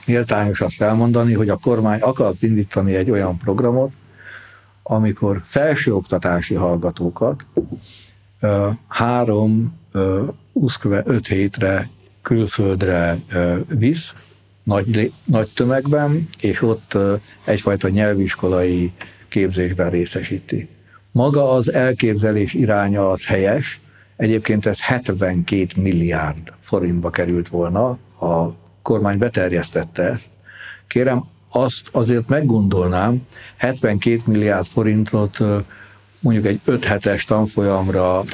méltányos azt elmondani, hogy a kormány akart indítani egy olyan programot, amikor felsőoktatási hallgatókat három, öt hétre külföldre visz, nagy, nagy tömegben, és ott egyfajta nyelviskolai képzésben részesíti. Maga az elképzelés iránya az helyes, egyébként ez 72 milliárd forintba került volna, a kormány beterjesztette ezt. Kérem, azt azért meggondolnám, 72 milliárd forintot mondjuk egy 5 hetes tanfolyamra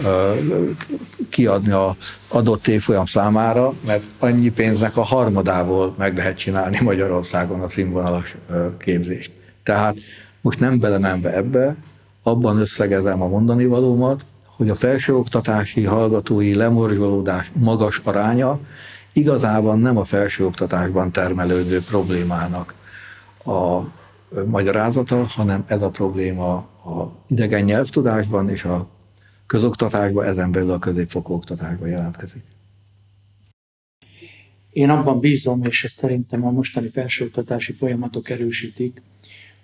kiadni a adott évfolyam számára, mert annyi pénznek a harmadából meg lehet csinálni Magyarországon a színvonalas képzést. Tehát most nem belemenve ebbe, abban összegezem a mondani valómat, hogy a felsőoktatási hallgatói lemorzsolódás magas aránya igazában nem a felsőoktatásban termelődő problémának a magyarázata, hanem ez a probléma a idegen nyelvtudásban és a közoktatásban, ezen belül a középfokú oktatásban jelentkezik. Én abban bízom, és ezt szerintem a mostani felsőoktatási folyamatok erősítik,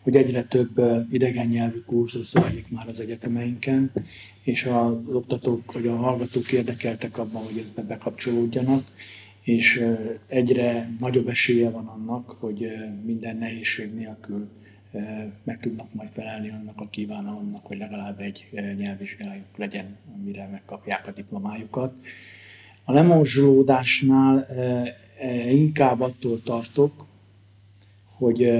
hogy egyre több idegen nyelvű kurzus zajlik már az egyetemeinken, és az oktatók, vagy a hallgatók érdekeltek abban, hogy ezbe bekapcsolódjanak, és egyre nagyobb esélye van annak, hogy minden nehézség nélkül meg tudnak majd felelni annak a kívánalomnak, hogy legalább egy nyelvvizsgájuk legyen, amire megkapják a diplomájukat. A lemorzsolódásnál inkább attól tartok, hogy,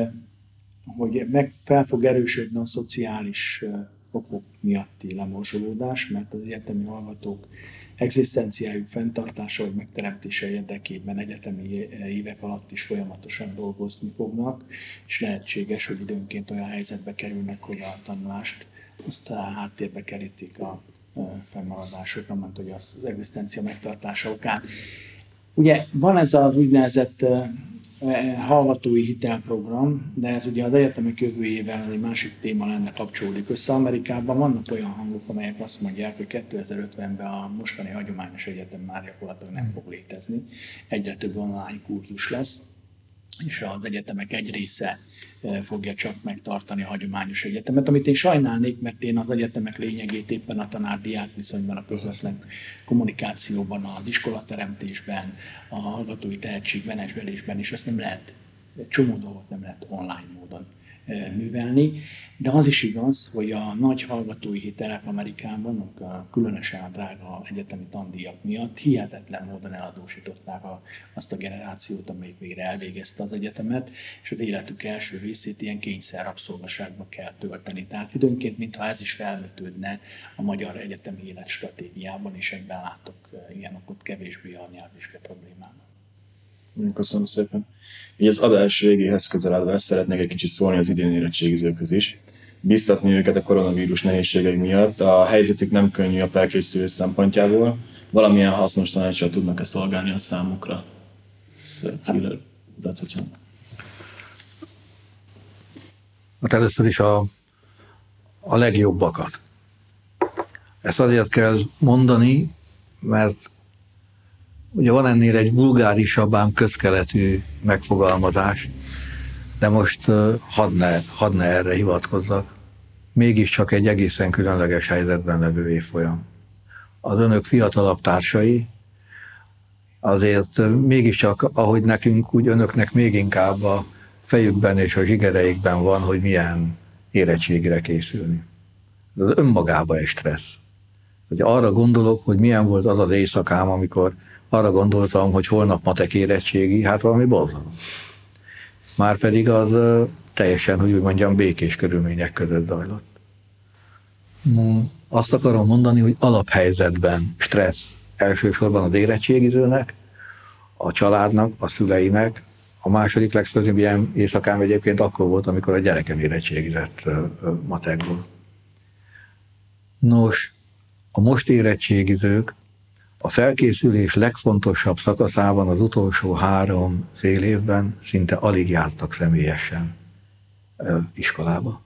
hogy meg fel fog erősödni a szociális okok miatti lemorzsolódás, mert az egyetemi hallgatók egzisztenciájuk fenntartása vagy megteremtése érdekében egyetemi évek alatt is folyamatosan dolgozni fognak, és lehetséges, hogy időnként olyan helyzetbe kerülnek, hogy a tanulást azt a háttérbe kerítik a fennmaradásokra, mert hogy az egzisztencia megtartása okán. Ugye van ez az úgynevezett hallgatói hitelprogram, de ez ugye az egyetemek jövőjével egy másik téma lenne kapcsolódik össze. Amerikában vannak olyan hangok, amelyek azt mondják, hogy 2050-ben a mostani hagyományos egyetem már gyakorlatilag nem fog létezni. Egyre több online kurzus lesz, és az egyetemek egy része fogja csak megtartani a hagyományos egyetemet, amit én sajnálnék, mert én az egyetemek lényegét éppen a tanár-diák viszonyban, a közvetlen kommunikációban, az iskolateremtésben, a hallgatói tehetségmenedzselésben, és ezt nem lehet, egy csomó dolgot nem lehet online módon művelni, de az is igaz, hogy a nagy hallgatói hitelek Amerikában, a különösen a drága egyetemi tandíjak miatt hihetetlen módon eladósították a, azt a generációt, amelyik végre elvégezte az egyetemet, és az életük első részét ilyen kényszer rabszolgaságba kell tölteni. Tehát időnként, mintha ez is felvetődne a magyar egyetemi élet stratégiában, és egyben látok ilyen okot kevésbé a nyelvvizsga problémának. Köszönöm szépen. Így az adás végéhez közeledve szeretnék egy kicsit szólni az idén érettségizőkhöz is. Biztatni őket a koronavírus nehézségei miatt. A helyzetük nem könnyű a felkészülés szempontjából. Valamilyen hasznos tanácsal tudnak-e szolgálni a számukra? Hát először is a, a legjobbakat. Ezt azért kell mondani, mert Ugye van ennél egy vulgárisabb, ám közkeletű megfogalmazás, de most hadd ne, hadd ne erre hivatkozzak. Mégiscsak egy egészen különleges helyzetben levő évfolyam. Az önök fiatalabb társai azért mégiscsak, ahogy nekünk, úgy önöknek még inkább a fejükben és a zsigereikben van, hogy milyen érettségre készülni. Ez az önmagába egy stressz. Hogy arra gondolok, hogy milyen volt az az éjszakám, amikor arra gondoltam, hogy holnap matek érettségi, hát valami borzalom. Már pedig az teljesen, hogy úgy mondjam, békés körülmények között zajlott. Azt akarom mondani, hogy alaphelyzetben stressz elsősorban az érettségizőnek, a családnak, a szüleinek, a második legszörnyűbb ilyen éjszakám egyébként akkor volt, amikor a gyerekem érettségizett matekból. Nos, a most érettségizők a felkészülés legfontosabb szakaszában az utolsó három fél évben szinte alig jártak személyesen iskolába.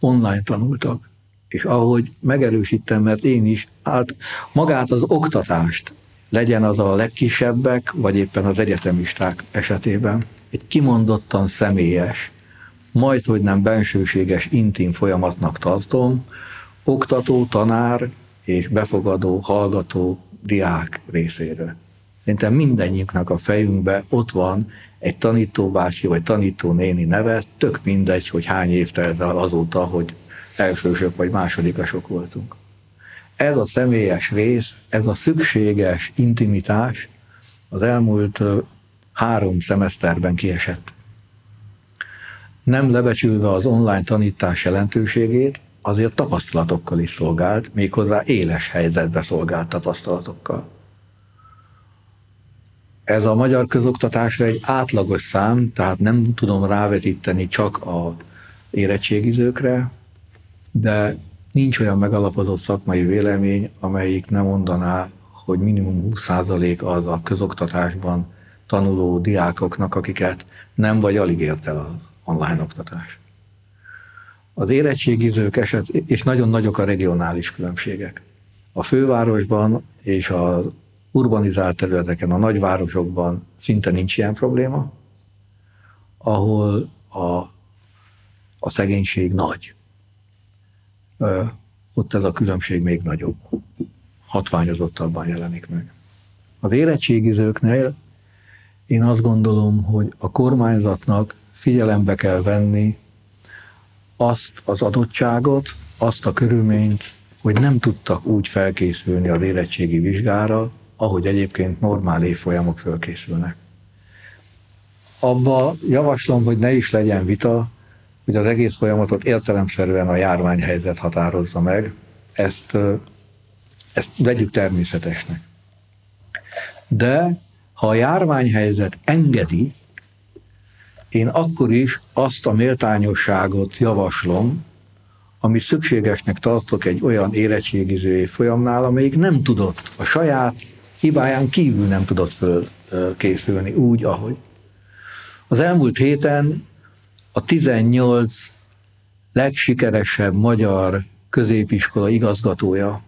Online tanultak, és ahogy megerősítem, mert én is, át magát az oktatást, legyen az a legkisebbek, vagy éppen az egyetemisták esetében, egy kimondottan személyes, majd hogy nem bensőséges, intim folyamatnak tartom, oktató, tanár, és befogadó, hallgató diák részéről. Szerintem mindennyiunknak a fejünkben ott van egy tanítóbácsi vagy tanítónéni neve, tök mindegy, hogy hány év telt azóta, hogy elsősök vagy másodikasok voltunk. Ez a személyes rész, ez a szükséges intimitás az elmúlt három szemeszterben kiesett. Nem lebecsülve az online tanítás jelentőségét, azért tapasztalatokkal is szolgált, méghozzá éles helyzetbe szolgált tapasztalatokkal. Ez a magyar közoktatásra egy átlagos szám, tehát nem tudom rávetíteni csak a érettségizőkre, de nincs olyan megalapozott szakmai vélemény, amelyik nem mondaná, hogy minimum 20% az a közoktatásban tanuló diákoknak, akiket nem vagy alig ért el az online oktatás. Az érettségizők eset, és nagyon nagyok a regionális különbségek. A fővárosban és az urbanizált területeken, a nagyvárosokban szinte nincs ilyen probléma, ahol a, a szegénység nagy. Ö, ott ez a különbség még nagyobb, hatványozottabban jelenik meg. Az érettségizőknél én azt gondolom, hogy a kormányzatnak figyelembe kell venni azt az adottságot, azt a körülményt, hogy nem tudtak úgy felkészülni a érettségi vizsgára, ahogy egyébként normál évfolyamok fölkészülnek. Abba javaslom, hogy ne is legyen vita, hogy az egész folyamatot értelemszerűen a járványhelyzet határozza meg, ezt, ezt vegyük természetesnek. De ha a járványhelyzet engedi, én akkor is azt a méltányosságot javaslom, amit szükségesnek tartok egy olyan érettségiző folyamnál, amelyik nem tudott, a saját hibáján kívül nem tudott fölkészülni úgy, ahogy. Az elmúlt héten a 18 legsikeresebb magyar középiskola igazgatója,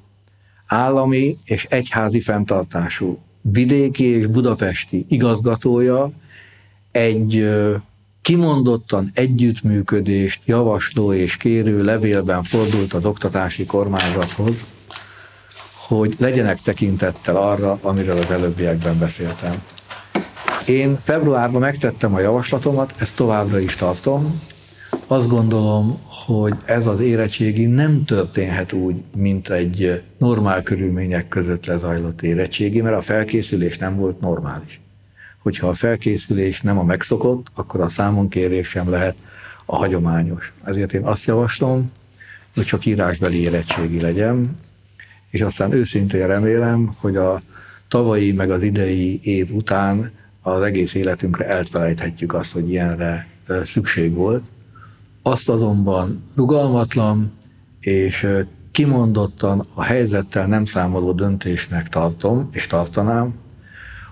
állami és egyházi fenntartású, vidéki és budapesti igazgatója egy kimondottan együttműködést javasló és kérő levélben fordult az oktatási kormányzathoz, hogy legyenek tekintettel arra, amiről az előbbiekben beszéltem. Én februárban megtettem a javaslatomat, ezt továbbra is tartom. Azt gondolom, hogy ez az érettségi nem történhet úgy, mint egy normál körülmények között lezajlott érettségi, mert a felkészülés nem volt normális. Hogyha a felkészülés nem a megszokott, akkor a számonkérés sem lehet a hagyományos. Ezért én azt javaslom, hogy csak írásbeli érettségi legyen, és aztán őszintén remélem, hogy a tavalyi meg az idei év után az egész életünkre elfelejthetjük azt, hogy ilyenre szükség volt. Azt azonban rugalmatlan és kimondottan a helyzettel nem számoló döntésnek tartom, és tartanám,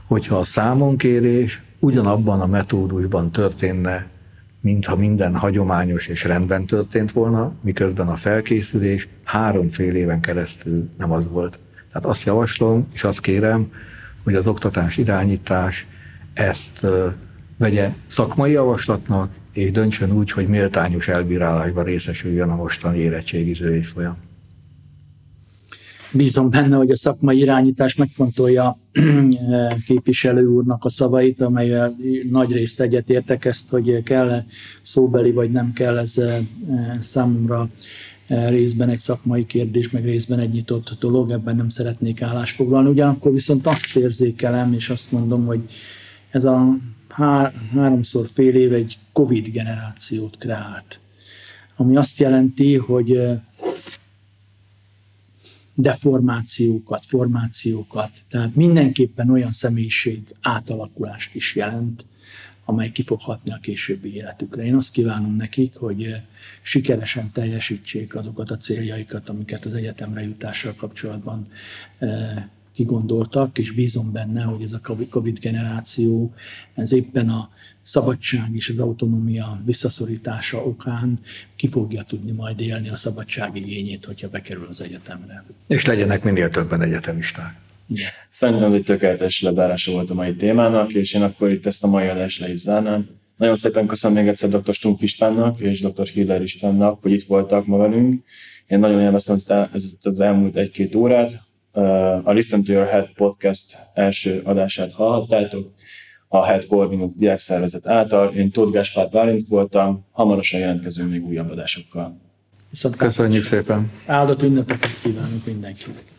hogyha a számonkérés ugyanabban a metódusban történne, mintha minden hagyományos és rendben történt volna, miközben a felkészülés három fél éven keresztül nem az volt. Tehát azt javaslom, és azt kérem, hogy az oktatás irányítás ezt vegye szakmai javaslatnak, és döntsön úgy, hogy méltányos elbírálásban részesüljön a mostani érettségiző évfolyam. Bízom benne, hogy a szakmai irányítás megfontolja képviselő úrnak a szavait, amelyel nagy részt egyetértek ezt, hogy kell szóbeli vagy nem kell ez számomra részben egy szakmai kérdés, meg részben egy nyitott dolog, ebben nem szeretnék állásfoglalni. Ugyanakkor viszont azt érzékelem, és azt mondom, hogy ez a há- háromszor fél év egy Covid generációt kreált. Ami azt jelenti, hogy deformációkat, formációkat, tehát mindenképpen olyan személyiség átalakulást is jelent, amely ki fog hatni a későbbi életükre. Én azt kívánom nekik, hogy sikeresen teljesítsék azokat a céljaikat, amiket az egyetemre jutással kapcsolatban kigondoltak, és bízom benne, hogy ez a Covid generáció, ez éppen a szabadság és az autonómia visszaszorítása okán ki fogja tudni majd élni a szabadság igényét, hogyha bekerül az egyetemre. És legyenek minél többen egyetemisták. Igen. Szerintem ez egy tökéletes lezárása volt a mai témának, és én akkor itt ezt a mai adást le is zárnám. Nagyon szépen köszönöm még egyszer dr. Stumpf Istvánnak és dr. Hiller Istvánnak, hogy itt voltak ma velünk. Én nagyon élveztem ezt az elmúlt egy-két órát. A Listen to Your Head podcast első adását hallhattátok a Head Corvinus Diák Szervezet által. Én Tóth Gáspár Bálint voltam, hamarosan jelentkezünk még újabb adásokkal. Köszönjük szépen! Áldott ünnepeket kívánunk mindenkinek!